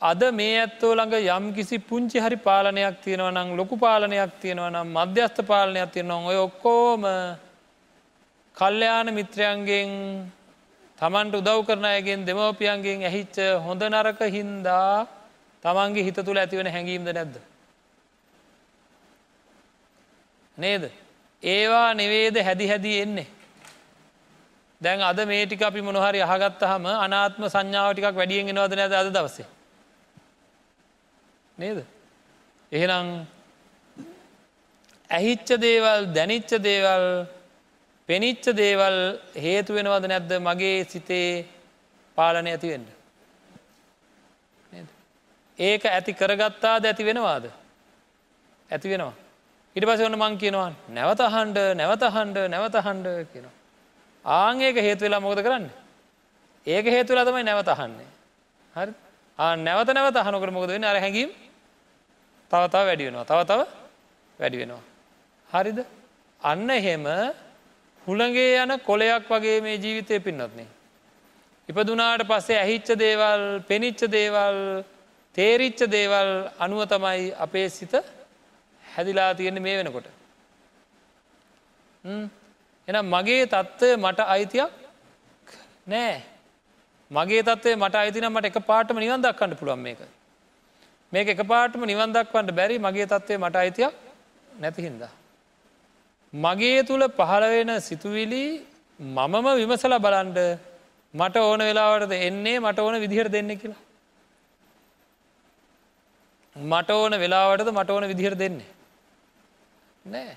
අද මේ ඇත්තෝ ළඟ යම් කිසි පුංචි හරි පාලනයක් තියෙනවා නම් ලොකු පාලනයක් තියෙනවා නම් මධ්‍යස්ථ පාලනයක් තියෙනවා ඔය ඔක්කෝම කල්්‍යයාන මිත්‍රයන්ගෙන් තමන්ට උදව් කරන අයගෙන් දෙමවපියන්ගෙන් ඇහිච්ච හොඳ නරක හින්දා තමන්ගේ හිත තුළ ඇතිවන හැඟීම්ද නැද්ද. නේද. ඒවා නෙවේද හැදි හැදී එන්නේ. දැන් අද මේටික අපි මොනහරි අහගත්ත හම අනාත්ම සංඥාවටිකක් වැඩියෙන් එනවද නැද අද දවසේ. නේද. එහෙනම් ඇහිච්ච දේවල් දැනිච්ච දේවල් පෙනිච්ච දේවල් හේතු වෙනවද නැද්ද මගේ සිතේ පාලනය ඇතිවෙන්න. ඒක ඇති කරගත්තාද ඇති වෙනවාද. ඇති වෙනවා. ඉට පස වන්න මං කියනවා නැවත හන්ඩ නැවත හන්ඩ නැවත හන්ඩ කියනවා. ආං ඒක හේතු වෙලා මොකද කරන්න. ඒක හේතුලා තමයි නැවතහන්නේ. හරි නැවත නැවත හනකට මොකද වෙන අර හැඟීම් තවතාව වැඩි වෙනවා තව තව වැඩි වෙනවා. හරිද අන්න එහෙම හුළගේ යන කොලයක් වගේ මේ ජීවිතය පින්නත්නේ. ඉපදුනාට පස්සේ ඇහිච්ච දේවල් පෙනිච්ච දේවල් තේරිච්ච දේවල් අනුව තමයි අපේ සිත හැදිලා තියෙන්නේ මේ වෙනකොට. එනම් මගේ තත්ත්වය මට අයිතියක් නෑ මගේ තත්වේ මට අයිතින මට එක පාටම නිවන් දක්කන්න පුළුවන් මේක. මේක එක පාටම නිවන් දක්වන්නට බැරි මගේ තත්වේ මට අයිතියක් නැතිහින්දා. මගේ තුළ පහළවෙන සිතුවිලි මමම විමසල බලන්ඩ මට ඕන වෙලාවටද එන්නේ මට ඕන විදිහට දෙන්න කියලා. මට ඕන වෙලාවටද මට ඕන විදිහට දෙන්නේ. නෑ.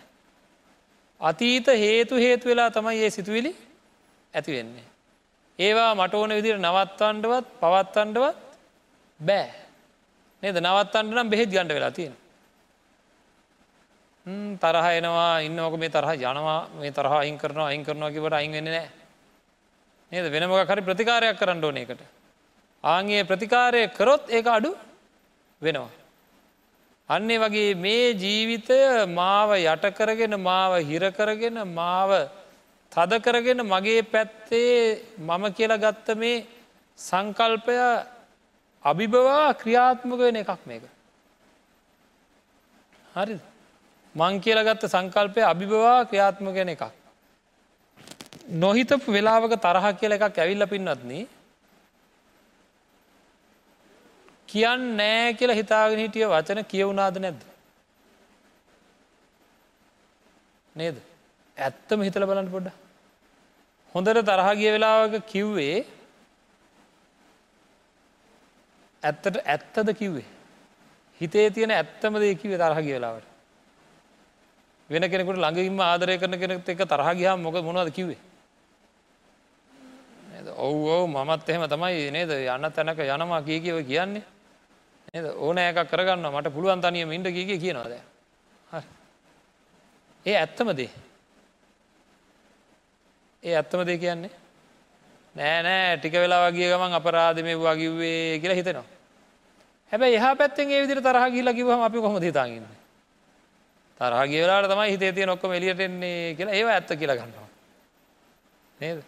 අතීත හේතු හේතු වෙලා තමයි ඒ සිතුවිලි ඇති වෙන්නේ. ඒවා මට ඕන විදිර නවත්තන්ඩවත් පවත්තන්ඩවත් බෑ. නේද? නවත්තන්ට නම් බෙහෙත් ගණඩ වෙලා තියෙන. තරහ එනවා ඉන්නවක මේ තරහ යනවා මේ තරහ අයින් කරනවා අයින් කරනවා කිවට අයින් වෙන්න නෑ නේද? වෙනමක හරි ප්‍රතිකාරයක් කරන්න ඕන එකට ආගේ ප්‍රතිකාරය කරොත් ඒක අඩු වෙනවා. අන්නේ වගේ මේ ජීවිතය මාව යට කරගෙන මාව හිරකරගෙන මාව තද කරගෙන මගේ පැත්තේ මම කියලා ගත්ත මේ සංකල්පය අභිබවා ක්‍රියාත්මක වෙන එකක් මේක හරිද මං කියලගත්ත සංකල්පය අභිබවා ක්‍රියාත්ම කෙන එකක්. නොහිතපු වෙලාවක තරහ කියල එකක් ඇවිල්ල පින්නත්න කියන්න නෑ කියලා හිතාගෙන හිටිය වචන කියවුනාද නැද්ද. නේද ඇත්තම හිතල බලන්න පොඩ්ඩ. හොඳට තරහ ගිය වෙලාවක කිව්වේ ඇත්තට ඇත්තද කිව්වේ. හිතේ තියෙන ඇත්තම දේ කිවේ තරහ ගිය වෙලාවට. වෙන කෙනෙකුට ළඟඉම ආදරය කරන කෙනෙක් එක තරහ ගියා මොක මොනවද කිවේ ඔව් ඔව මමත් එහෙම තමයි. නේද? යන්න තැනක යනවා කිය කියව කියන්නේ. නේද? ඕන එකක් කරගන්න මට පුළුවන් තනියම ඉඩ කිය කියනවාද ඒ ඇත්තමදේ ඒ ඇත්තම දේ කියන්නේ? නෑ නෑ. ටික වෙලා වගේ ගමන් අපරාධ මේ වගිව්වේ කියලා හිතෙනවා. හැබැයි එහ පැත්තෙන් ඒ විදිර තරහ කියලා කිවහම අපි කොහොම හිතාගන්නේ තරහ කියලාට තමයි හිතේ තිය නොක්කොම එලියට එන්නේ කියලා ඒව ඇත්ත කියලා ගන්නවා. නේද.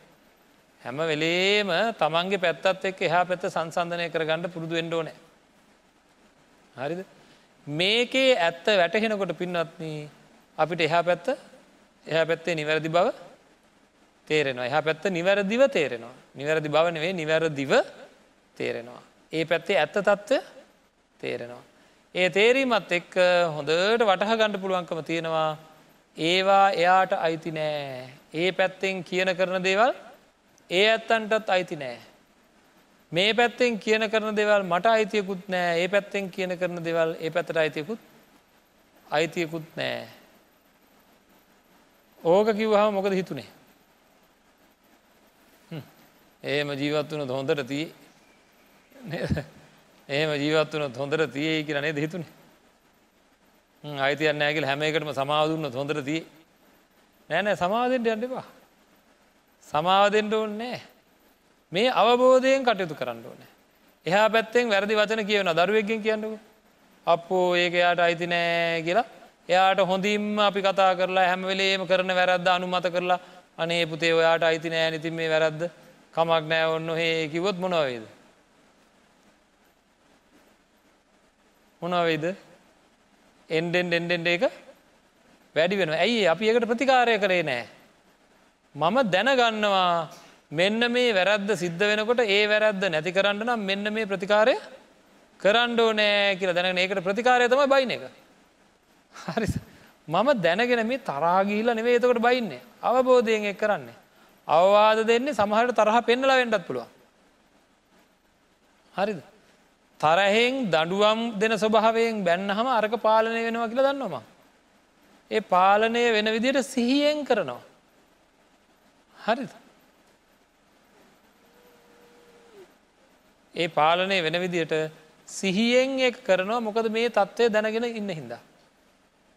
හැම වෙලේම තමන්ගේ පැත්තත් එක් එහා පැත්ත සංසන්ධනය කර ගණඩ පුරුදු වෙන්ඩෝ නෑ. හරිද. මේකේ ඇත්ත වැටහෙනකොට පින්නත්න අපිට එහා පැත්ත එහා පැත්තේ නිවැරදි බව තේරෙනවා එහා පැත්ත නිවැරදිව තේරෙනවා. නිවැරදි බව නෙවේ නිවැරදිව තේරෙනවා. ඒ පැත්තේ ඇත්ත තත්ත්ව තේරෙනවා. ඒ තේරීමත් එක්ක හොඳට වටහ ගණඩ පුළුවන්කම තියෙනවා ඒවා එයාට අයිති නෑ. ඒ පැත්තෙන් කියන කරන දේවල් ඒ ඇත්තන්ටත් අයිති නෑ. මේ පැත්තෙන් කියන කරන දෙවල් මට අයිතියකුත් නෑ ඒ පැත්තෙන් කියන කරන දෙවල් ඒ පැතට අයිතියකුත් අයිතියකුත් නෑ. ඕක කිව්හම මොකද හිතුනේ. ඒම ජීවත් වන හොඳට තිය ඒම ජීවත් වන හොඳට තියේ කියර නේ හිතුනේ? අයිතියන්න ඇගල් හැම එකටම සමාදුන්න හොඳට තිය නෑනෑ සමාදෙන්ට යන්නපා සමාවදෙන්ට ඕන්නෑ මේ අවබෝධයෙන් කටයුතු කරන්න ඕනෑ. එහා පැත්තෙන් වැරදි වචන කියවන දරුවගෙන් කියන්නක. අපෝ ඒක යායට අයිති නෑ කියලා. එයාට හොඳින්ම අපි කතා කරලා හැම වෙලේම කරන වැරද්ද අනුමත කරලා අනේ පුතේ ඔයාට අයිති නෑ. නිතින් මේ වැරද්ද කමක් නෑ. ඔන්න හේ කිවොත් මොනවේද මොනවේද එන්ඩෙන් එන්ඩෙන්ඩ එක වැඩි වෙන ඇයි අපි එකට ප්‍රතිකාරය කරේ නෑ. මම දැනගන්නවා මෙන්න මේ වැරද්ද සිද්ධ වෙනකොට ඒ වැරද්ද නැති කරන්න නම් මෙන්න මේ ප්‍රතිකාරය කරණ්ඩෝ නෑ කියල දැන ඒකට ප්‍රතිකාරය තම බයින එක. හරි. මම දැනගෙන මේ තරාගීල නෙවේ එතකට බයින්නේ. අවබෝධයෙන් එක් කරන්නේ. අවවාද දෙන්නේ සමහට තරහ පෙන්නලා වෙන්ඩත් පුළුවන්. හරිද? තරහෙන් දඩුවම් දෙන ස්වභාවයෙන් බැන්නහම අරක පාලනය වෙනවා කියලා දන්නවා ඒ පාලනය වෙන විදියට සිහියෙන් කරනවා. හරිද? ඒ පාලනය වෙන විදියට සිහියෙන් එක් කරනවා මොකද මේ තත්ත්වය දැනගෙන ඉන්න හින්දා.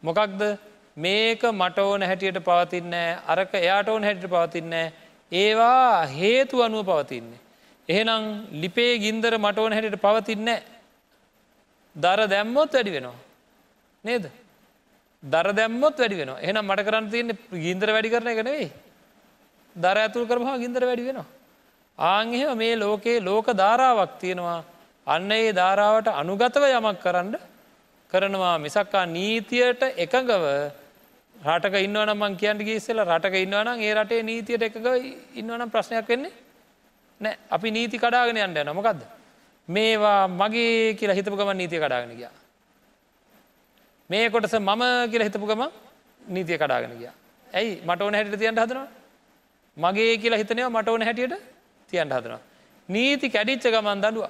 මොකක්ද? මේක මට ඕන හැටියට පවතින්නෑ අරක එයාට ඕන හැටියට පවතින්නෑ ඒවා හේතු අනුව පවතින්නේ. එහෙනම් ලිපේ ගින්දර මට ඕන හැටියට පවතින්නේ දර දැම්මොත් වැඩි වෙනවා. නේද. දර දැම්මොත් වැඩි වෙන එහනම් මට කරන්න තියන්න ගින්දර වැඩි කරන එක නෙවෙයි දර ඇතුල් කරමහා ගින්දර වැඩි වෙනවා. ආංහෙම මේ ලෝකයේ ලෝක ධාරාවක් තියෙනවා අන්න ඒ ධාරාවට අනුගතව යමක් කරන්න කරනවා මිසක්කා නීතියට එකඟව රටක ඉන්නවනම් මං කියන්න ගිස්සල රටක ඉන්නවනම් ඒ රටේ නීතියට එකඟ ඉන්නවනම් ප්‍රශ්නයක් වෙන්නේ නෑ අපි නීති කඩාගෙන යන්න නොමකක්ද මේවා මගේ කියලා හිතපු ගම නීතිය කඩාගෙන ගියා. මේ කොටස මම කියලා හිතපු ගම නීතිය කඩාගෙන ගියා. ඇයි? මට ඕන හැටියට තියන්ට හදනවා. මගේ කියලා හිතනවා මට ඕන හැටියට තියන්ට හදනවා. නීති කැඩිච්ච ගමන් දඩුව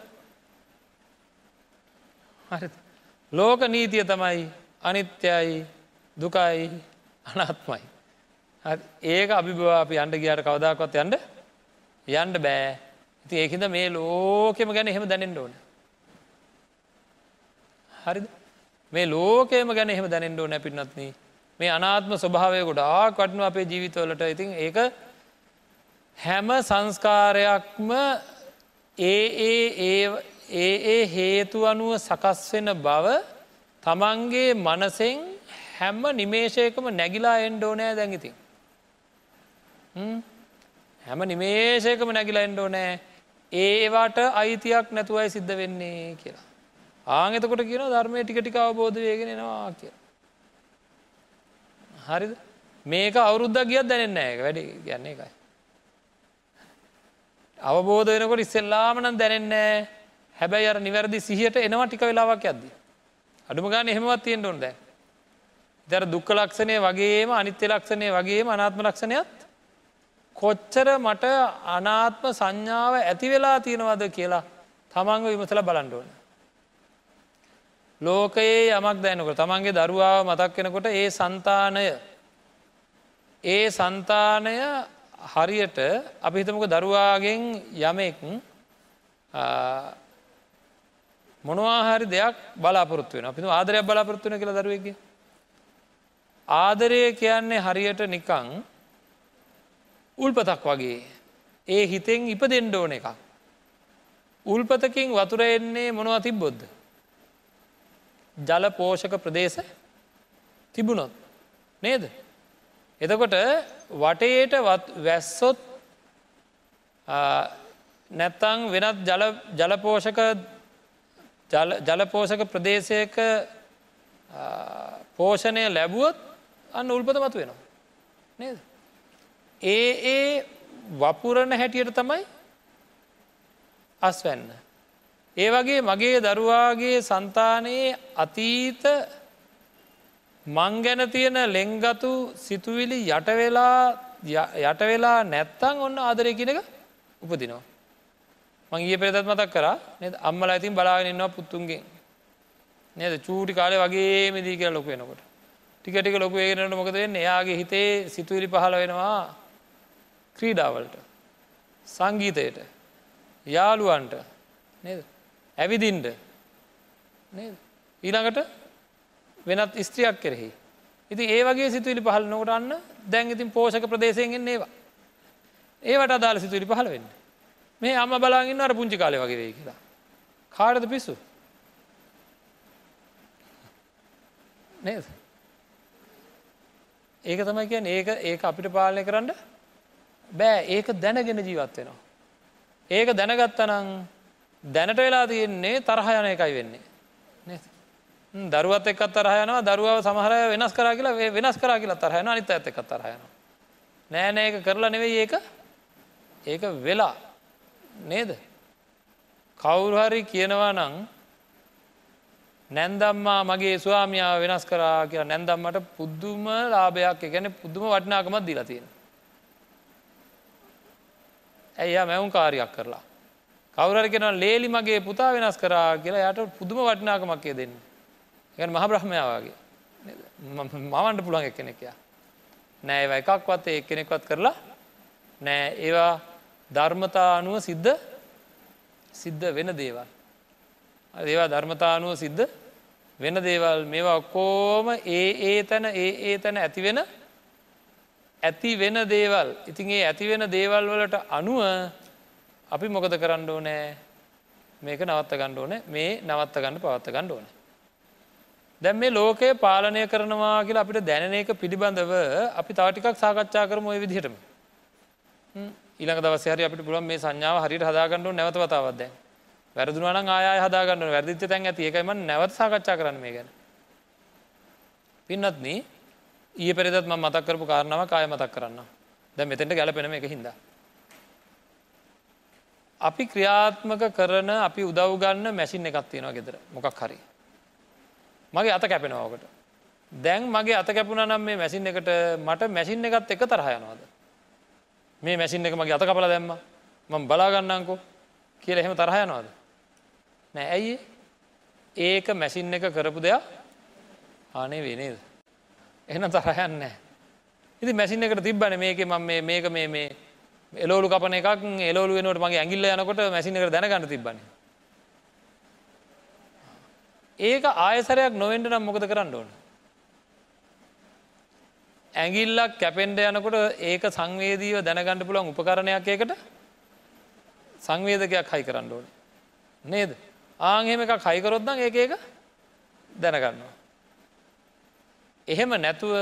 හරි ලෝක නීතිය තමයි අනිත්‍යයි දුකයි අනත්මයි. ඒක අභිභවා අපි අන්ඩ ගියාට කවදාකොත් යන්ඩ යන්ඩ බෑ. ඉති ඒකද මේ ලෝකෙම ගැන එහෙම දැනෙන්ට ඕන. හරිද? මේ ලෝකේම ගැන එහෙම දැනෙන්ට ඕන පින්නත්න මේ අනාත්ම ස්වභාවය ගොඩා කටනු අපේ ජීවිතවලට. ඉතින් ඒක හැම සංස්කාරයක්ම ඒ ඒ ඒ හේතු අනුව සකස් වෙන බව තමන්ගේ මනසෙන් හැම්ම නිමේශයකම නැගිලා එන්ඩෝනෑ දැඟිතින්. හැම නිමේශයකම නැගිලා එන්ඩෝනෑ ඒවාට අයිතියක් නැතුවයි සිද්ධ වෙන්නේ කියලා. ආංගතකොට කියන ධර්මය ටික ටික අවබෝධ වේගෙනෙනවා කිය. හරිද මේක අවුරුද්දක් ගියත් දැනෙන්න එක වැඩි කියන්නේ එකයි. අවබෝධ වෙනකොට ඉස්සෙල්ලාම නම් දැනෙන්නේ හැබැයි අර නිවැරදි සිහියට එනවා ටික වෙලාවක් යද්දී. අඩුම ගානේ එහෙමවත් තියෙන්න ඕන දැන්. ඉතින් අර දුක්ඛ ලක්ෂණය වගේම අනිත්‍ය ලක්ෂණය වගේම අනාත්ම ලක්ෂණයත් කොච්චර මට අනාත්ම සංඥාව ඇති වෙලා තියෙනවද කියලා තමන්ව විමසලා බලන්න ඕන. ලෝකයේ යමක් දැනකොට තමන්ගේ දරුවාව මතක් වෙනකොට ඒ සන්තානය ඒ සන්තානය හරියට අපි හිතමක දරුවාගෙන් යමෙක් මොනවාහරි දෙයක් බලාපොරත්තු වෙන අපි ආදරයක් බලාපොරත්තු වෙන කියලා දරුවගේ ආදරය කියන්නේ හරියට නිකං උල්පතක් වගේ ඒ හිතෙන් ඉප දෙන්න ඕන එකක් උල්පතකින් වතුර එන්නේ මොනවා තිබ්බොද්ද ජල පෝෂක ප්‍රදේශ තිබුණොත් නේද එතකොට වටේට වැස්සොත් නැත්තං වෙනත් ජලපෝෂක ජලපෝෂක ප්‍රදේශයක පෝෂණය ලැබුවොත් අන්න උල්පත මතු වෙනවා. නේද. ඒ ඒ වපුරණ හැටියට තමයි අස්වැන්න. ඒ වගේ මගේ දරුවාගේ සන්තානයේ අතීත මං ගැන තියෙන ලෙංගතු සිතුවිලි යටවෙලා යටවෙලා නැත්තං ඔන්න ආදරය කියනක උපදිනවා. මං ඒ පෙරතත් මතක් කර නද? අම්මල ඇතින් බලාගෙනන්නවා පුත්තුන්ගේ නද? චූටි කාලය වගේ මෙදී කියලා ලොක වෙනකොට. ටිකටික ලොක ඒගෙනට මොකද වෙන්න? එයාගේ හිතේ සිතුවිලි පහල වෙනවා. ක්‍රීඩාවලට සංගීතයට යාළුවන්ට නේද? ඇවිදින්ට නේද? ඊළඟට වෙනත් ස්ත්‍රියක් කෙරෙහි. ඉති ඒ වගේ සිතුවිලි පහල නොකට අන්න දැන් ඉතින් පෝෂක ප්‍රදේශයෙන් ඒවා. ඒවට අදාළ සිතුවිලි පහල වෙන්න. මේ අම බලාගන්න අර පුංචි කාලය වගේ වේ කියලා. කාඩද පිස්සු? නේද? ඒක තමයි කියන්න ඒක ඒක අපිට පාලනය කරන්න බෑ ඒක දැනගෙන ජීවත් වෙනවා. ඒක දැනගත්තනං දැනට වෙලා තියෙන්නේ තරහ යන එකයි වෙන්නේ. දරුවත් එක්කත් තරහයනවා දරුවාව සමහරය වෙනස් කර කියලා වෙනස් කර කියලා තරහයන අනිත ඇත එකත් තරහයනවා නෑනෑ ඒක කරලා නෙවෙයි ඒක. ඒක වෙලා. නේද? කවුරුහරි කියනවා නං නැන්දම්මා මගේ ස්වාමියාව වෙනස් කරා කියලා නැන්දම්මට පුද්දුම ලාභයක් ගැන පුද්දුම වටනාකමත් දිලා තියෙන ඇයියා මැවුම් කාරයක් කරලා? කවුරර කෙන ලේලි මගේ පුතා වෙනස් කරා කියලා යට පුදුම වටනාකමක්කය දෙන්න. එක මහ බ්‍රහ්මයාවගේ මවන්ට පුළුවන් එක් කෙනෙකයා නෑ ඒව එකක්වත් ඒ කෙනෙක්වත් කරලා නෑ. ඒවා ධර්මතා අනුව සිද්ධ සිද්ධ වෙන දේවල්. ඒවා ධර්මතානුව සිද්ධ වෙන දේවල්. මේවා ඔක්කෝම ඒ ඒ තැන ඒ ඒ තැන ඇතිවෙන ඇති වෙන දේවල්. ඉතින් ඒ ඇති වෙන දේවල් වලට අනුව අපි මොකද කරන්න ඕනෑ? මේක නවත්ත ගණ්ඩ ඕන. මේ නවත්ත ගන්න පවත්ත ගණ්ඩ ඕන. දැම් මේ ලෝකය පාලනය කරනවා කියලා අපිට දැන එක පිළිබඳව අපි තවටිකක් සාකච්ඡා කරම ඔය විදිහටම. ඊළඟ දවසහරි අපිට පුළුවන් මේ සංඥාව හරිට හදාගන්නඩු නැවතවතාවත්ද වැරදුනාන ආය හදාගන්න වැරදිච්ච තැන් ඇති. එකයිම නැවත සාකච්ඡා කරන මේ ගැන. පින්නත්න ඒ පෙරදත්ම මතක් කරපු කාරණාව කාය මතක් කරන්න දැ මෙතෙන්ට ගැලපෙනම එක හිද. අපි ක්‍රියාත්මක කරන අපි උදව්ගන්න මැසින් එකක් තියෙනවා ගෙදර මොකක් හරි. මගේ අත කැපෙනවාකට. දැන් මගේ අත කැපුණ නම් මේ මැසින් එකට මට මැසින් එකත් එක තරහයනවාද. මේ මැසින් එක මගේ අත කපල දැම්ම මං බලාගන්නංකෝ කියල එහෙම තරහයනවාද. නෑ ඇයි ඒක මැසින් එක කරපු දෙයක් ආනේ වෙනේද. එහන තරහයන්න ඉති මැසින් එකට තිබ්බන මේක ම මේක මේ මේ එලෝලු කපන එකක් එලෝලු වෙනට මගේ ඇගිල්ල යනකොට මැසින එකට දැනගන්න තිබන්නේ ඒක ආයසරයක් නොවෙන්ට නම් මොකද කරන්න ඕන. ඇගිල්ලක් කැපෙන්ඩ යනකොට ඒක සංවේදීව දැනගණඩ පුළන් උපකරණයක් ඒකට සංවේදකයක් හයි කරන්න ඕන. නේද. ආහෙම එකක් හයිකරොත්දන් ඒක ඒක දැනගන්නවා. එහෙම නැතුව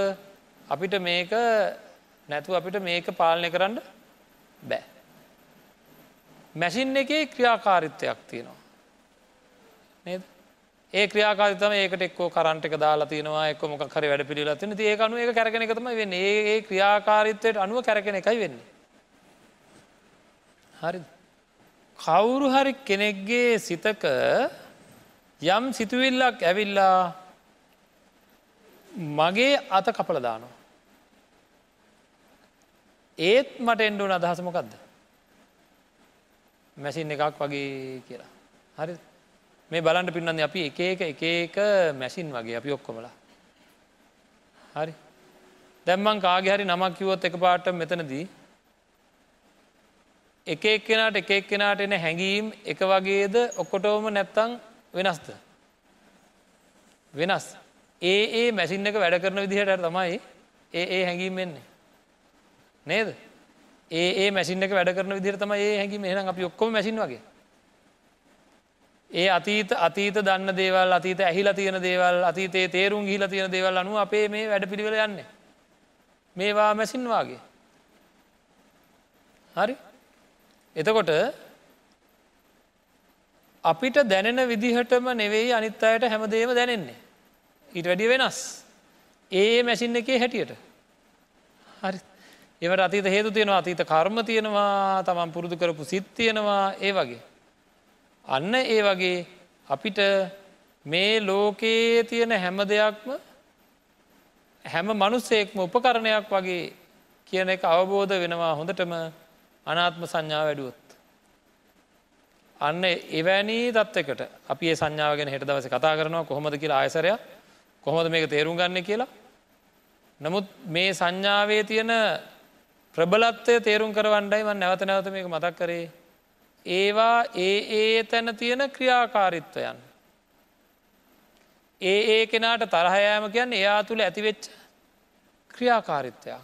අපිට මේක නැතුව අපිට මේක පාලනය කරන්න බෑ. මැසින් එකේ ක්‍රියාකාරිත්වයක් තියෙනවා. නේද? ඒ ක්‍රියාකාරිතම ඒකට එක්කෝ කරන්ට එක දාලා තියෙනවා එක්ක මොක හරි වැඩ පිළිලා තින ඒ අනුව ඒ කැරගෙන එකතම වෙන්න ඒ ක්‍රියාකාරිත්වයට අනුව කැරගෙන එකයි වෙන්නේ. හරි කවුරු හරි කෙනෙක්ගේ සිතක යම් සිතුවිල්ලක් ඇවිල්ලා මගේ අත කපල දානවා. ඒත් මට එන්ඩුවන අදහසමොකක්ද. මැසින් එකක් වගේ කියලා. හරි මේ බලන්ට පින්නන්න අපි එක එක එක එක මැසින් වගේ අපි ඔක්කොමලා. හරි දැම්මන් කාගේ හරි නමක් කිවොත් එක පාට මෙතනදී එක එක්කෙනට එක එක්කෙනට එන හැඟීම් එක වගේද ඔක්කොටෝම නැත්තං වෙනස්ද. වෙනස්. ඒ ඒ මැසින් එක වැඩ කරන විදිහට තමයි ඒ ඒ හැඟීම් වෙන්නේ. නේද. ඒ ඒ මැසින් එක වැඩ කරන විදිර තම ඒ හැඟීම එහනම් අපි ඔක්කොම මැසින් වගේ ඒ අතීත අතීත දන්න දේවල් අතීත ඇහිලා තියෙන දේවල් අතීතයේ තේරුම් ගිහිලා තියෙන දේවල් අනුව අපේ මේ වැඩ පිළිවෙල යන්න මේවා මැසින්වාගේ හරි එතකොට අපිට දැනෙන විදිහටම නෙවෙයි අනිත් අයට හැමදේම දැනෙන්නේ. ඊට වැඩිය වෙනස්. ඒ මැසින් එකේ හැටියට. හරි එවට අතීත හේතු තියෙනවා අතීත කර්ම තියෙනවා තමන් පුරුදු කරපු සිත් තියෙනවා ඒ වගේ. අන්න ඒ වගේ අපිට මේ ලෝකයේ තියෙන හැම දෙයක්ම හැම මනුස්සෙක්ම උපකරණයක් වගේ කියන එක අවබෝධ වෙනවා හොඳටම අනාත්ම සංඥා වැඩුවොත්. අන්න එවැනි තත්වකට අපි ඒ සංඥාවගෙන හෙට දවස කතා කරනවා කොහොමද කියලා ආයසරය කොහොමද මේක තේරුම් ගන්න කියලා. නමුත් මේ සංඥාවේ තියෙන ප්‍රබලත්වය තේරුම් කරවන්ඩයි වන් නැවත නැවත මේක මතක් කරේ. ඒවා ඒ ඒ තැන තියෙන ක්‍රියාකාරිත්වයන්. ඒ ඒ කෙනාට තරහයෑම කියන්න එයා තුළ ඇතිවෙච්ච ක්‍රියාකාරිත්වයක්.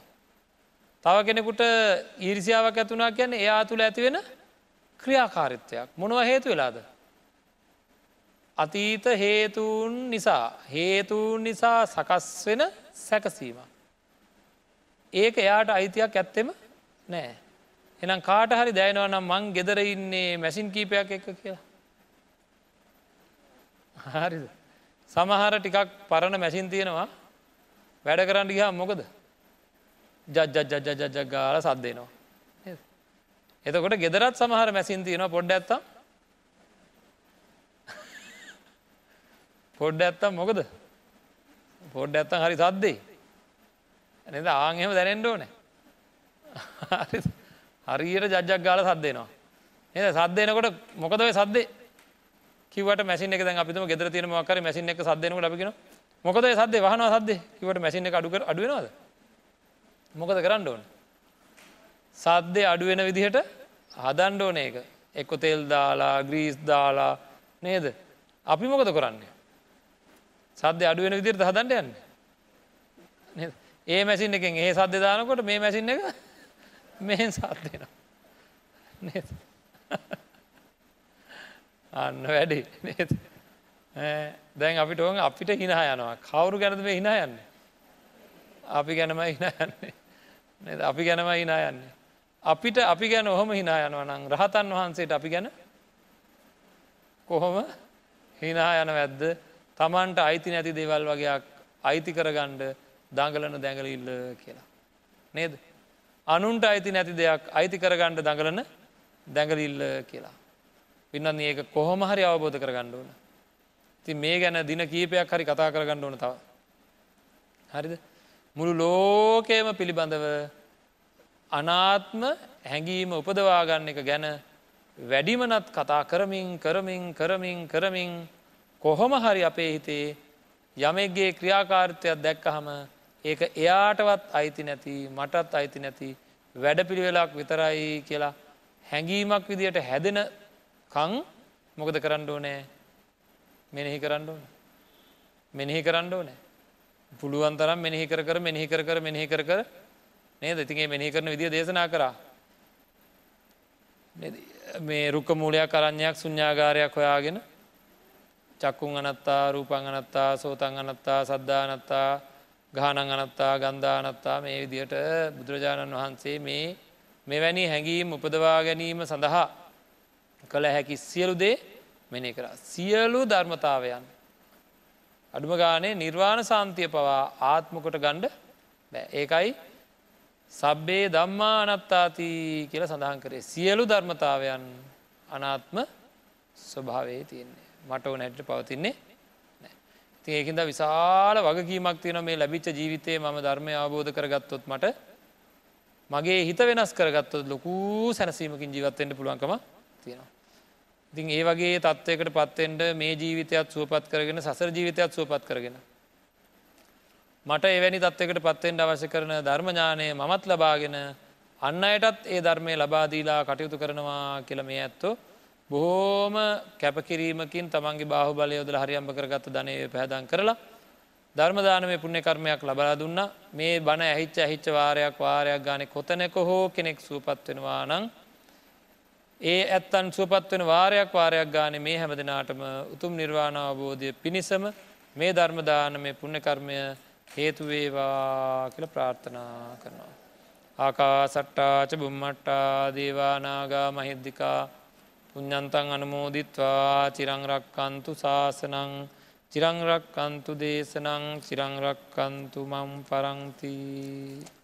තව කෙනෙකුට ඊරිසිාවක් ඇතුනා කියන්න එයා තුළ ඇතිවෙන ක්‍රියාකාරිත්වයක් මොනව හේතු වෙලාද. අතීත හේතුූන් නිසා හේතුූන් නිසා සකස් වෙන සැකසීම. ඒක එයාට අයිතියක් ඇත්තෙම නෑ. එනම් කාට හරි දැයනවා නම් මං ගෙදර ඉන්නේ මැසින් කීපයක් එක කියලා. හරිද. සමහර ටිකක් පරණ මැසින් තියෙනවා වැඩ කරන්න ගිහා මොකද ජජ්ජජජජජ ගාල සද්දේනවා. එතකොට ගෙදරත් සමහර මැසින් තියෙනවා පොඩ්ඩ ඇත්තා පොඩ්ඩ ඇත්තම් මොකද? පොඩ්ඩ ඇත්තම් හරි සද්දේ. නද? ආංහෙම දැනෙන්ඩ ඕනෑ. හරියට ජජ්ජක් ගාල සද්දේනවා එද සද්දයනකොට මොකදව සද්දේ? කිවට මැසි එක අපිම ගෙදර තියෙන මක්කර මැසින එක සද්දනක ලබිෙන මොකද සද්ද? වහන සද්ද? කිවට මැසින එක අඩුකර අඩුවනවාද මොකද කරන්න ඕන? සද්දය අඩුවෙන විදිහට හදන්ඩ ඕන එක එක්කො තෙල් දාලා ග්‍රීස් දාලා නේද? අපි මොකද කරන්නේ? සද්‍ය අඩුවෙන විදිරට හදන්ට යන්න. ඒ මැසින් එකෙන් ඒ සද්‍ය දානකොට මේ මැසින් එක මෙහෙන් සත්දෙන අන්න වැඩි දැන් අපිට ඕන් අපිට හිනා යනවා. කවුරු ගැනද මේ හිනා යන්නේ? අපි ගැනම හිනා යන්නේ. අපි ගැනම හිනා යන්නේ. අපිට අපි ගැන ඔහොම හිනා යනවා නම් රහතන් වහන්සේට අපි ගැන කොහොම හිනා යන වැද්ද තමන්ට අයිති නැති දේවල් වගේයක් අයිති කරගණ්ඩ දඟලන දැඟලඉල්ල කියලා. නේද. අනුන්ට අයිති නැති දෙයක් අයිති කරගණ්ඩ දඟලන දැඟලිල්ල කියලා. පින්නන්න ඒක කොහොම හරි අවබෝධ කරගණ්ඩ ඕන. ති මේ ගැන දින කීපයක් හරි කතා කරගණ්ඩ ඕන තව. හරිද. මුළු ලෝකයම පිළිබඳව අනාත්ම හැඟීම උපදවාගන්න එක ගැන වැඩිමනත් කතා කරමින් කරමින් කරමින් කරමින් කොහොම හරි අපේ හිතේ යමෙක්ගේ ක්‍රියාකාර්තයක් දැක්කහම ඒක එයාටවත් අයිති නැති මටත් අයිති නැති වැඩ පිළිවෙලක් විතරයි කියලා හැඟීමක් විදියට හැදෙන කං මොකද කරන්න ඕනෑ? මෙනෙහි කරන්න ඕන. මෙනෙහි කරන්න ඕනෑ. පුළුවන් තරම් මෙනෙහි කර කර මෙනෙහි කර කර මෙනෙහි කර කර නේද? ඉතිගේ මෙනෙහි කරන විදිිය දේශනා කරා. මේ රුක්ක මූලයක් කරන්නයක් සුඥාගාරයක් හොයාගෙන චක්කුන් අනත්තා රූපං අනත්තා සෝතන් අනත්තා සද්ධානත්තා ගානං අනත්තා ගන්ධානත්තා මේ විදියට බුදුරජාණන් වහන්සේ මේ මෙවැනි හැඟීම් උපදවා ගැනීම සඳහා කළ හැකි සියලු දේ මෙනෙ කර. සියලු ධර්මතාවයන් අඩුම ගානේ නිර්වාණ සාන්තිය පවා ආත්මකොට ගණ්ඩ බෑ. ඒකයි සබ්බේ දම්මා අනත්තාති කියල සඳහන් කරේ. සියලු ධර්මතාවයන් අනාත්ම ස්වභාවේ තියෙන්නේ. මට ඕනැට පවතින්නේ ති ඒකින්ද විශාල වගකීමක් තියෙන මේ ලැබිච්ච ජීවිතය ම ධර්මය අවබෝධ කරගත්තොත් මට මගේ හිත වෙනස් කරගත්තොත් ලොකූ සැනසීමකින් ජීවත්තෙන්ට පුළුවන්කම තියෙනවා. ඉතින් ඒ වගේ තත්ත්වයකට පත්තෙන්ට මේ ජීවිතයත් සුවපත් කරගෙන සසර ජීවිතයත් සුවපත් කරගෙන. මට එවැනි තත්වකට පත්තෙන්ට අවශ්‍ය කරන ධර්මඥානය මමත් ලබාගෙන අන්න අයටත් ඒ ධර්මය ලබාදීලා කටයුතු කරනවා කියල මේ ඇත්තෝ බොහෝම කැපකිරීමකින් තමන්ගේ බාහු බලය යොදල හරියම්භ කරගත්ත ධනය පැදන් කරලා ධර්මදානමය පුුණ්‍ය කර්මයක් ලබලා දුන්න මේ බණ ඇහිච්ච ඇහිච්ච වාරයක් වාරයක් ගානෙ කොතනෙක හෝ කෙනෙක් සූපත්වෙනවා නං ඒ ඇත්තන් සුවපත්වෙන වාරයක් වාරයක් ගාන මේ හැම දෙනාටම උතුම් නිර්වාණ අවබෝධය පිණිසම මේ ධර්මදාන මේ පුුණ්‍ය කර්මය හේතුවේවා කියල ප්‍රාර්ථනා කරනවා. ආකා සට්ටාච බුම්මට්ටා දේවානාගා මහිද්දිකා පුඤ්ඥන්තන් අනමෝදිත්වා චිරංරක්කන්තු ශාසනං චිරංරක්කන්තු දේශනං චිරංරක්කන්තු මම් පරංතිී